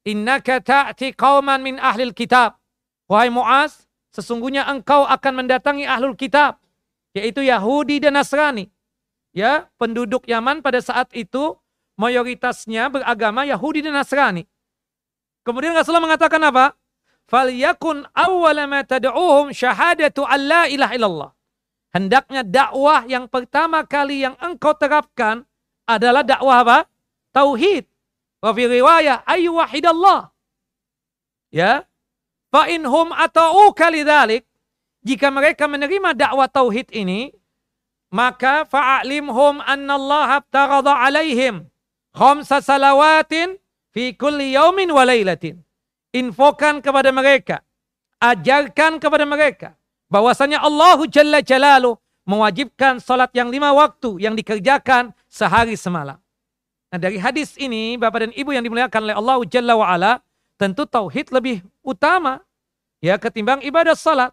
innaka ta'ti qauman min ahlil kitab. Wahai Mu'az sesungguhnya engkau akan mendatangi ahlul kitab, yaitu Yahudi dan Nasrani. Ya, penduduk Yaman pada saat itu mayoritasnya beragama Yahudi dan Nasrani. Kemudian Rasulullah mengatakan apa? Falyakun awwala ma tad'uhum syahadatu alla ilaha illallah. Hendaknya dakwah yang pertama kali yang engkau terapkan adalah dakwah apa? Tauhid. Wa fi riwayah ayu wahidallah. Ya, Fa inhum ata'uka lidzalik jika mereka menerima dakwah tauhid ini maka fa'alimhum annallaha abtarada alaihim khamsa salawatin fi kulli yaumin wa lailatin. Infokan kepada mereka, ajarkan kepada mereka bahwasanya Allah Jalla Jalalu mewajibkan salat yang lima waktu yang dikerjakan sehari semalam. Nah dari hadis ini Bapak dan Ibu yang dimuliakan oleh Allah Jalla wa'ala tentu tauhid lebih utama ya ketimbang ibadah salat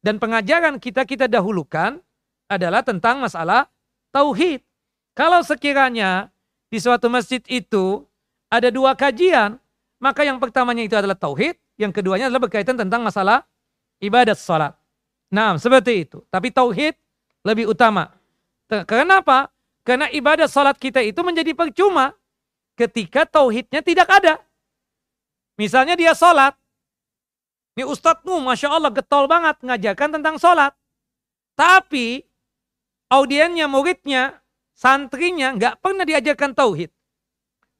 dan pengajaran kita kita dahulukan adalah tentang masalah tauhid. Kalau sekiranya di suatu masjid itu ada dua kajian, maka yang pertamanya itu adalah tauhid, yang keduanya adalah berkaitan tentang masalah ibadat salat. Nah, seperti itu. Tapi tauhid lebih utama. Kenapa? Karena ibadah salat kita itu menjadi percuma ketika tauhidnya tidak ada. Misalnya dia salat. Ini ustadzmu, Masya Allah, getol banget ngajarkan tentang salat. Tapi audiennya, muridnya, santrinya nggak pernah diajarkan tauhid.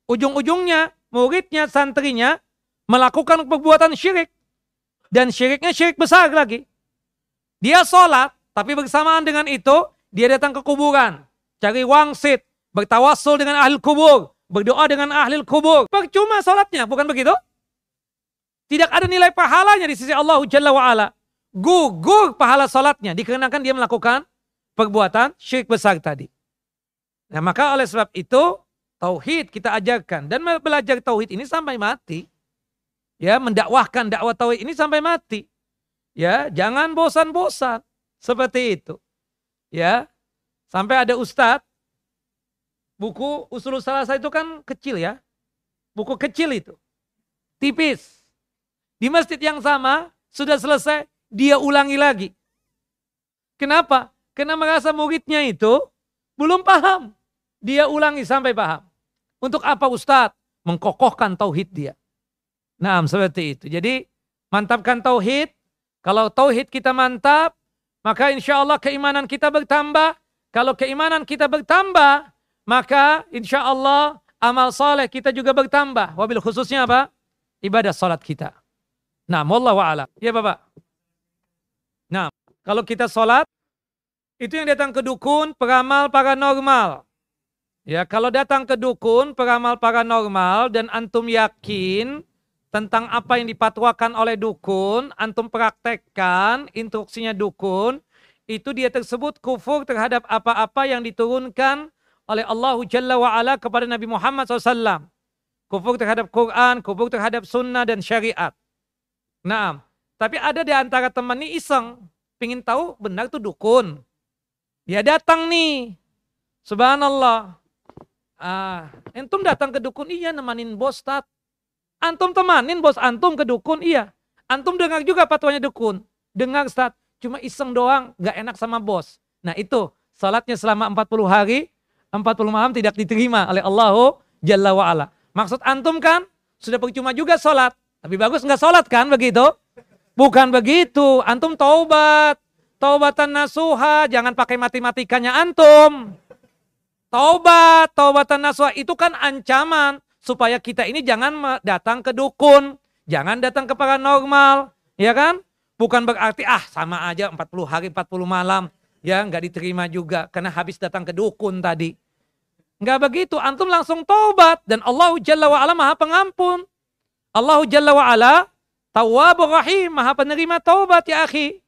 Ujung-ujungnya muridnya, santrinya melakukan perbuatan syirik. Dan syiriknya syirik besar lagi. Dia sholat, tapi bersamaan dengan itu, dia datang ke kuburan. Cari wangsit, bertawasul dengan ahli kubur, berdoa dengan ahli kubur. Percuma sholatnya, bukan begitu? Tidak ada nilai pahalanya di sisi Allah Jalla wa'ala. Gugur pahala sholatnya, dikarenakan dia melakukan perbuatan syirik besar tadi. Nah maka oleh sebab itu, tauhid kita ajarkan dan belajar tauhid ini sampai mati. Ya, mendakwahkan dakwah tauhid ini sampai mati. Ya, jangan bosan-bosan seperti itu. Ya. Sampai ada ustadz buku usul salasa itu kan kecil ya. Buku kecil itu. Tipis. Di masjid yang sama sudah selesai, dia ulangi lagi. Kenapa? Karena merasa muridnya itu belum paham. Dia ulangi sampai paham. Untuk apa Ustadz? Mengkokohkan tauhid dia. Nah, seperti itu. Jadi, mantapkan tauhid. Kalau tauhid kita mantap, maka insya Allah keimanan kita bertambah. Kalau keimanan kita bertambah, maka insya Allah amal soleh kita juga bertambah. Wabil khususnya apa? Ibadah salat kita. Nah, wallahu a'lam. Ya Bapak. Nah, kalau kita sholat, itu yang datang ke dukun, peramal paranormal. Ya, kalau datang ke dukun, peramal paranormal dan antum yakin tentang apa yang dipatwakan oleh dukun, antum praktekkan instruksinya dukun, itu dia tersebut kufur terhadap apa-apa yang diturunkan oleh Allah Jalla wa'ala kepada Nabi Muhammad SAW. Kufur terhadap Quran, kufur terhadap sunnah dan syariat. Nah, tapi ada di antara teman ini iseng, pingin tahu benar tuh dukun. Dia datang nih, subhanallah, Ah, entum datang ke dukun iya nemanin bos tat. Antum temanin bos antum ke dukun iya. Antum dengar juga patuanya dukun. Dengar stat. Cuma iseng doang, gak enak sama bos. Nah itu, salatnya selama 40 hari, 40 malam tidak diterima oleh Allah Jalla wa'ala. Maksud antum kan, sudah percuma juga salat. Tapi bagus nggak salat kan begitu? Bukan begitu, antum taubat. Taubatan nasuha, jangan pakai matematikanya antum. Taubat, taubatan nasuha itu kan ancaman supaya kita ini jangan datang ke dukun, jangan datang ke paranormal, ya kan? Bukan berarti ah sama aja 40 hari 40 malam ya nggak diterima juga karena habis datang ke dukun tadi. Nggak begitu, antum langsung taubat dan Allah Jalla wa ala Maha Pengampun. Allah Jalla wa ala Rahim, Maha penerima taubat ya akhi.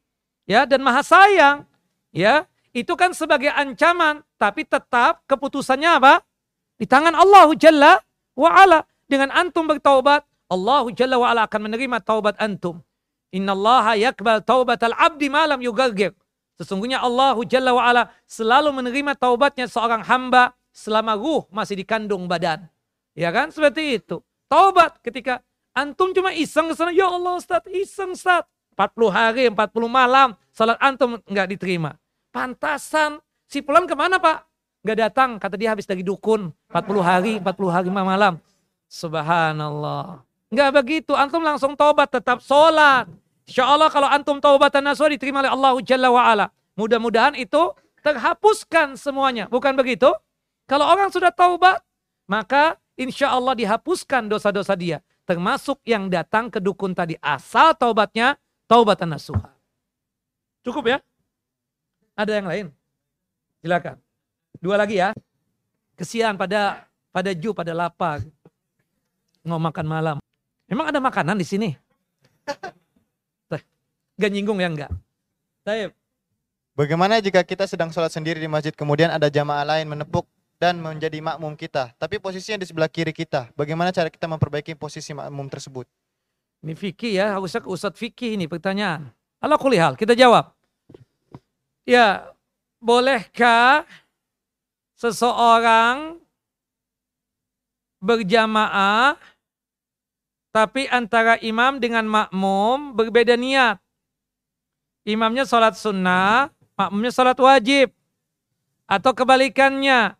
Ya dan Maha sayang. Ya, itu kan sebagai ancaman, tapi tetap keputusannya apa? Di tangan Allah Jalla wa ala. Dengan antum bertaubat, Allah Jalla wa ala akan menerima taubat antum. Inna Allah yakbal taubat al-abdi malam yugargir. Sesungguhnya Allah Jalla wa ala selalu menerima taubatnya seorang hamba selama ruh masih dikandung badan. Ya kan? Seperti itu. Taubat ketika antum cuma iseng ke sana, ya Allah Ustaz, iseng Ustaz. 40 hari, 40 malam, salat antum nggak diterima. Pantasan. Si pulang ke mana pak? Gak datang. Kata dia habis dari dukun. 40 hari, 40 hari malam. Subhanallah. Gak begitu. Antum langsung taubat tetap sholat. Insya Allah kalau antum taubatan nasuha diterima oleh Allah Jalla wa'ala. Mudah-mudahan itu terhapuskan semuanya. Bukan begitu? Kalau orang sudah taubat, maka insya Allah dihapuskan dosa-dosa dia. Termasuk yang datang ke dukun tadi. Asal taubatnya, taubatan nasuha. Cukup ya? Ada yang lain? Silakan. Dua lagi ya. Kesian pada pada ju pada lapar. Mau makan malam. Emang ada makanan di sini? Gak nyinggung ya enggak? Taib. Bagaimana jika kita sedang sholat sendiri di masjid kemudian ada jamaah lain menepuk dan menjadi makmum kita, tapi posisinya di sebelah kiri kita. Bagaimana cara kita memperbaiki posisi makmum tersebut? Ini fikih ya, harusnya ke Ustadz fikih ini pertanyaan. Allah kulihal, kita jawab. Ya, bolehkah seseorang berjamaah tapi antara imam dengan makmum berbeda niat. Imamnya sholat sunnah, makmumnya sholat wajib. Atau kebalikannya,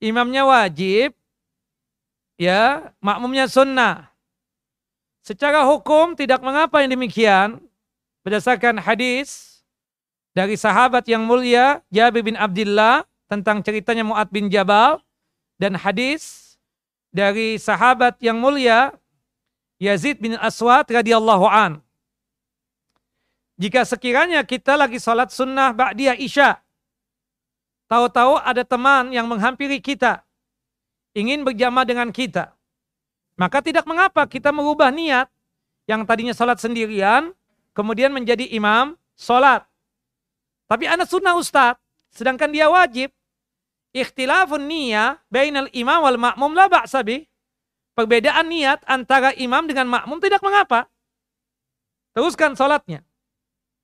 imamnya wajib, ya makmumnya sunnah. Secara hukum tidak mengapa yang demikian, berdasarkan hadis dari sahabat yang mulia Jabir bin Abdullah tentang ceritanya Mu'ad bin Jabal dan hadis dari sahabat yang mulia Yazid bin Aswad radhiyallahu an. Jika sekiranya kita lagi sholat sunnah ba'diyah isya, tahu-tahu ada teman yang menghampiri kita, ingin berjamaah dengan kita, maka tidak mengapa kita merubah niat yang tadinya sholat sendirian, kemudian menjadi imam sholat. Tapi anak sunnah ustad, sedangkan dia wajib. Ikhtilafun niyah bainal imam wal makmum la ba'sabi. Perbedaan niat antara imam dengan makmum tidak mengapa. Teruskan sholatnya.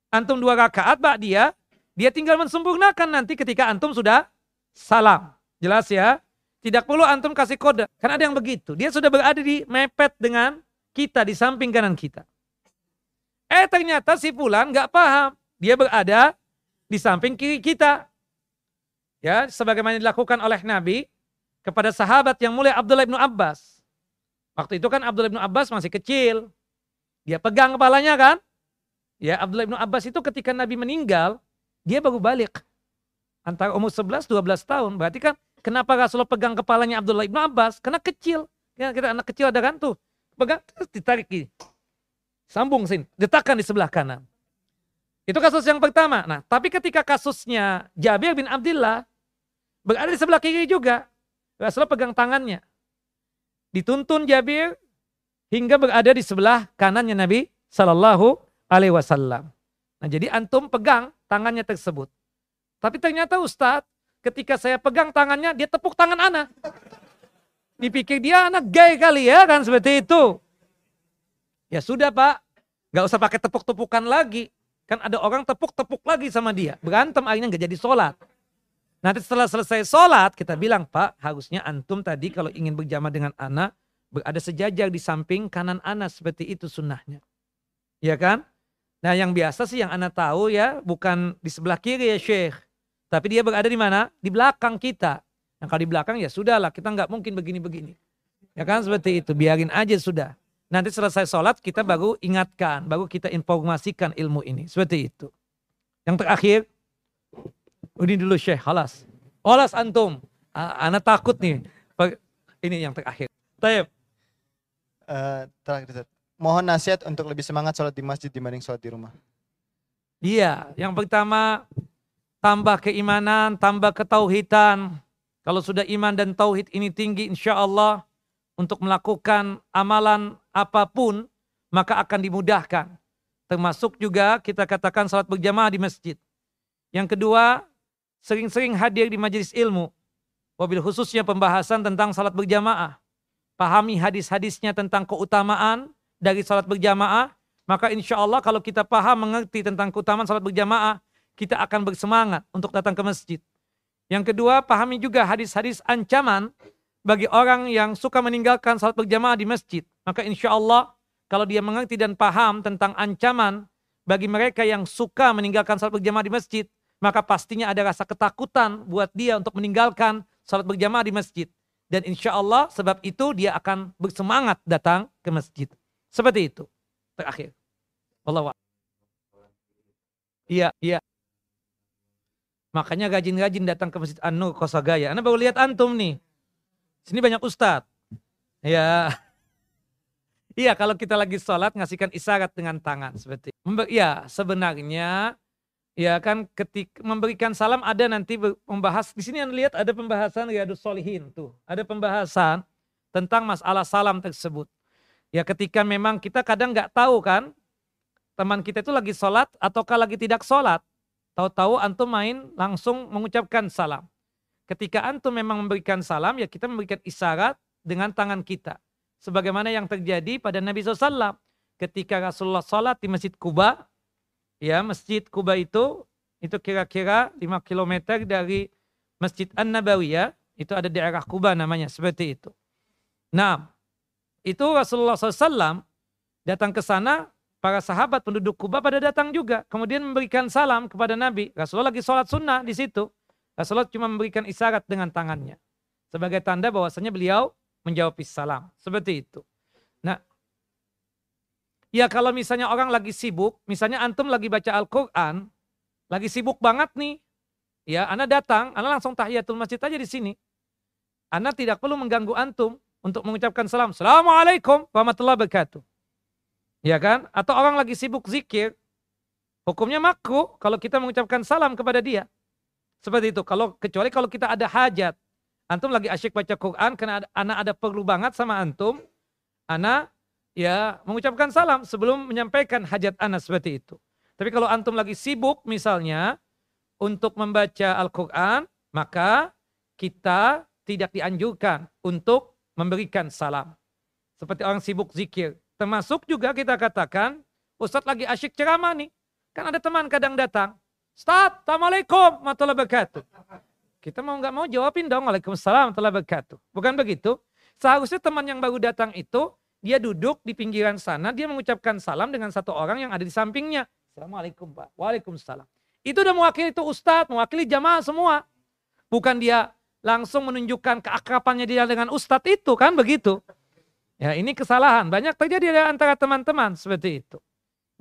Antum dua rakaat bak dia, dia tinggal mensempurnakan nanti ketika antum sudah salam. Jelas ya? Tidak perlu antum kasih kode. Kan ada yang begitu. Dia sudah berada di mepet dengan kita, di samping kanan kita. Eh ternyata si Fulan nggak paham. Dia berada di samping kiri kita. Ya, sebagaimana dilakukan oleh Nabi kepada sahabat yang mulia Abdullah bin Abbas. Waktu itu kan Abdullah bin Abbas masih kecil. Dia pegang kepalanya kan? Ya, Abdullah bin Abbas itu ketika Nabi meninggal, dia baru balik. Antara umur 11 12 tahun. Berarti kan kenapa Rasulullah pegang kepalanya Abdullah bin Abbas? Karena kecil. Ya, kita anak kecil ada kan tuh. Pegang terus ditarik gini. Sambung sini, detakkan di sebelah kanan. Itu kasus yang pertama. Nah, tapi ketika kasusnya Jabir bin Abdullah berada di sebelah kiri juga. Rasulullah pegang tangannya. Dituntun Jabir hingga berada di sebelah kanannya Nabi Sallallahu Alaihi Wasallam. Nah, jadi antum pegang tangannya tersebut. Tapi ternyata Ustadz, ketika saya pegang tangannya, dia tepuk tangan anak. Dipikir dia anak gay kali ya kan seperti itu. Ya sudah pak, gak usah pakai tepuk-tepukan lagi. Kan ada orang tepuk-tepuk lagi sama dia. Berantem akhirnya nggak jadi sholat. Nanti setelah selesai sholat kita bilang Pak harusnya antum tadi kalau ingin berjamaah dengan anak berada sejajar di samping kanan anak seperti itu sunnahnya. Ya kan? Nah yang biasa sih yang anak tahu ya bukan di sebelah kiri ya Syekh. Tapi dia berada di mana? Di belakang kita. Nah kalau di belakang ya sudahlah kita nggak mungkin begini-begini. Ya kan seperti itu biarin aja sudah. Nanti selesai sholat kita baru ingatkan, baru kita informasikan ilmu ini. Seperti itu. Yang terakhir, ini dulu Syekh, halas. Halas antum. Anak takut nih. Ini yang terakhir. Taib. Uh, terakhir, Mohon nasihat untuk lebih semangat sholat di masjid dibanding sholat di rumah. Iya, yang pertama tambah keimanan, tambah ketauhidan. Kalau sudah iman dan tauhid ini tinggi insya Allah untuk melakukan amalan apa pun, maka akan dimudahkan. Termasuk juga kita katakan salat berjamaah di masjid. Yang kedua, sering-sering hadir di majelis ilmu. Wabil khususnya pembahasan tentang salat berjamaah. Pahami hadis-hadisnya tentang keutamaan dari salat berjamaah. Maka insya Allah kalau kita paham mengerti tentang keutamaan salat berjamaah, kita akan bersemangat untuk datang ke masjid. Yang kedua, pahami juga hadis-hadis ancaman bagi orang yang suka meninggalkan salat berjamaah di masjid. Maka insya Allah kalau dia mengerti dan paham tentang ancaman bagi mereka yang suka meninggalkan salat berjamaah di masjid, maka pastinya ada rasa ketakutan buat dia untuk meninggalkan salat berjamaah di masjid. Dan insya Allah sebab itu dia akan bersemangat datang ke masjid. Seperti itu. Terakhir. Allah Iya, iya. Makanya rajin-rajin datang ke Masjid An-Nur Kosagaya. Anda baru lihat antum nih. Sini banyak ustadz. Ya. Iya kalau kita lagi sholat ngasihkan isyarat dengan tangan seperti. Ya sebenarnya ya kan ketika memberikan salam ada nanti membahas di sini yang lihat ada pembahasan Riyadus Solihin tuh. Ada pembahasan tentang masalah salam tersebut. Ya ketika memang kita kadang nggak tahu kan teman kita itu lagi sholat ataukah lagi tidak sholat. Tahu-tahu antum main langsung mengucapkan salam. Ketika antum memang memberikan salam, ya kita memberikan isyarat dengan tangan kita. Sebagaimana yang terjadi pada Nabi SAW. Ketika Rasulullah sholat di Masjid Kuba, ya Masjid Kuba itu itu kira-kira 5 km dari Masjid An-Nabawiyah, itu ada daerah Kuba namanya, seperti itu. Nah, itu Rasulullah SAW datang ke sana, para sahabat penduduk Kuba pada datang juga. Kemudian memberikan salam kepada Nabi. Rasulullah lagi sholat sunnah di situ. Rasulullah cuma memberikan isyarat dengan tangannya. Sebagai tanda bahwasanya beliau menjawab salam. Seperti itu. Nah, ya kalau misalnya orang lagi sibuk, misalnya antum lagi baca Al-Quran, lagi sibuk banget nih, ya, Anda datang, Anda langsung tahiyatul masjid aja di sini. Anda tidak perlu mengganggu antum untuk mengucapkan salam. Assalamualaikum warahmatullahi wabarakatuh. Ya kan? Atau orang lagi sibuk zikir, hukumnya makruh kalau kita mengucapkan salam kepada dia. Seperti itu. Kalau kecuali kalau kita ada hajat, antum lagi asyik baca Quran karena ada, anak ada perlu banget sama antum, anak ya mengucapkan salam sebelum menyampaikan hajat anak seperti itu. Tapi kalau antum lagi sibuk misalnya untuk membaca Al-Quran, maka kita tidak dianjurkan untuk memberikan salam. Seperti orang sibuk zikir. Termasuk juga kita katakan, Ustadz lagi asyik ceramah nih. Kan ada teman kadang datang. Ustadz, Assalamualaikum warahmatullahi wabarakatuh. Kita mau nggak mau jawabin dong, Waalaikumsalam warahmatullahi wabarakatuh. Bukan begitu? Seharusnya teman yang baru datang itu, dia duduk di pinggiran sana, dia mengucapkan salam dengan satu orang yang ada di sampingnya. Assalamualaikum Pak. Waalaikumsalam. Itu udah mewakili itu Ustadz, mewakili jamaah semua. Bukan dia langsung menunjukkan keakrapannya dia dengan Ustadz itu, kan begitu. Ya, ini kesalahan. Banyak terjadi di antara teman-teman seperti itu.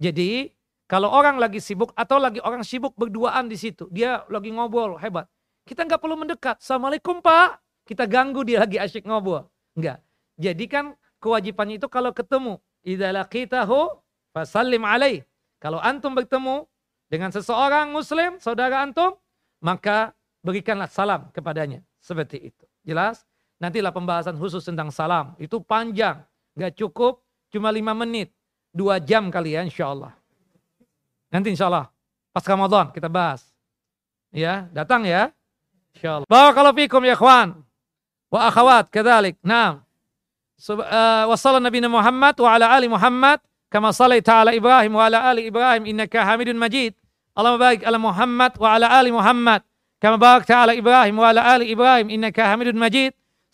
Jadi, kalau orang lagi sibuk atau lagi orang sibuk berduaan di situ, dia lagi ngobrol hebat. Kita nggak perlu mendekat. Assalamualaikum Pak. Kita ganggu dia lagi asyik ngobrol. Enggak. Jadi kan kewajibannya itu kalau ketemu. Idza laqitahu fasallim alaih. Kalau antum bertemu dengan seseorang muslim, saudara antum, maka berikanlah salam kepadanya. Seperti itu. Jelas? Nantilah pembahasan khusus tentang salam. Itu panjang. Gak cukup cuma lima menit. Dua jam kali ya insya Allah. Nanti insya Allah. Pas Ramadan kita bahas. Ya, datang ya. Insya Allah. Barakallahu fikum ya ikhwan. Wa akhawat kedalik. Nah. Wassalam Nabi Muhammad wa ala ali Muhammad. Kama salaita ala Ibrahim wa ala ali Ibrahim. Innaka hamidun majid. Allahumma barik ala Muhammad wa ala ali Muhammad. Kama barakta ala Ibrahim wa ala ali Ibrahim. Innaka hamidun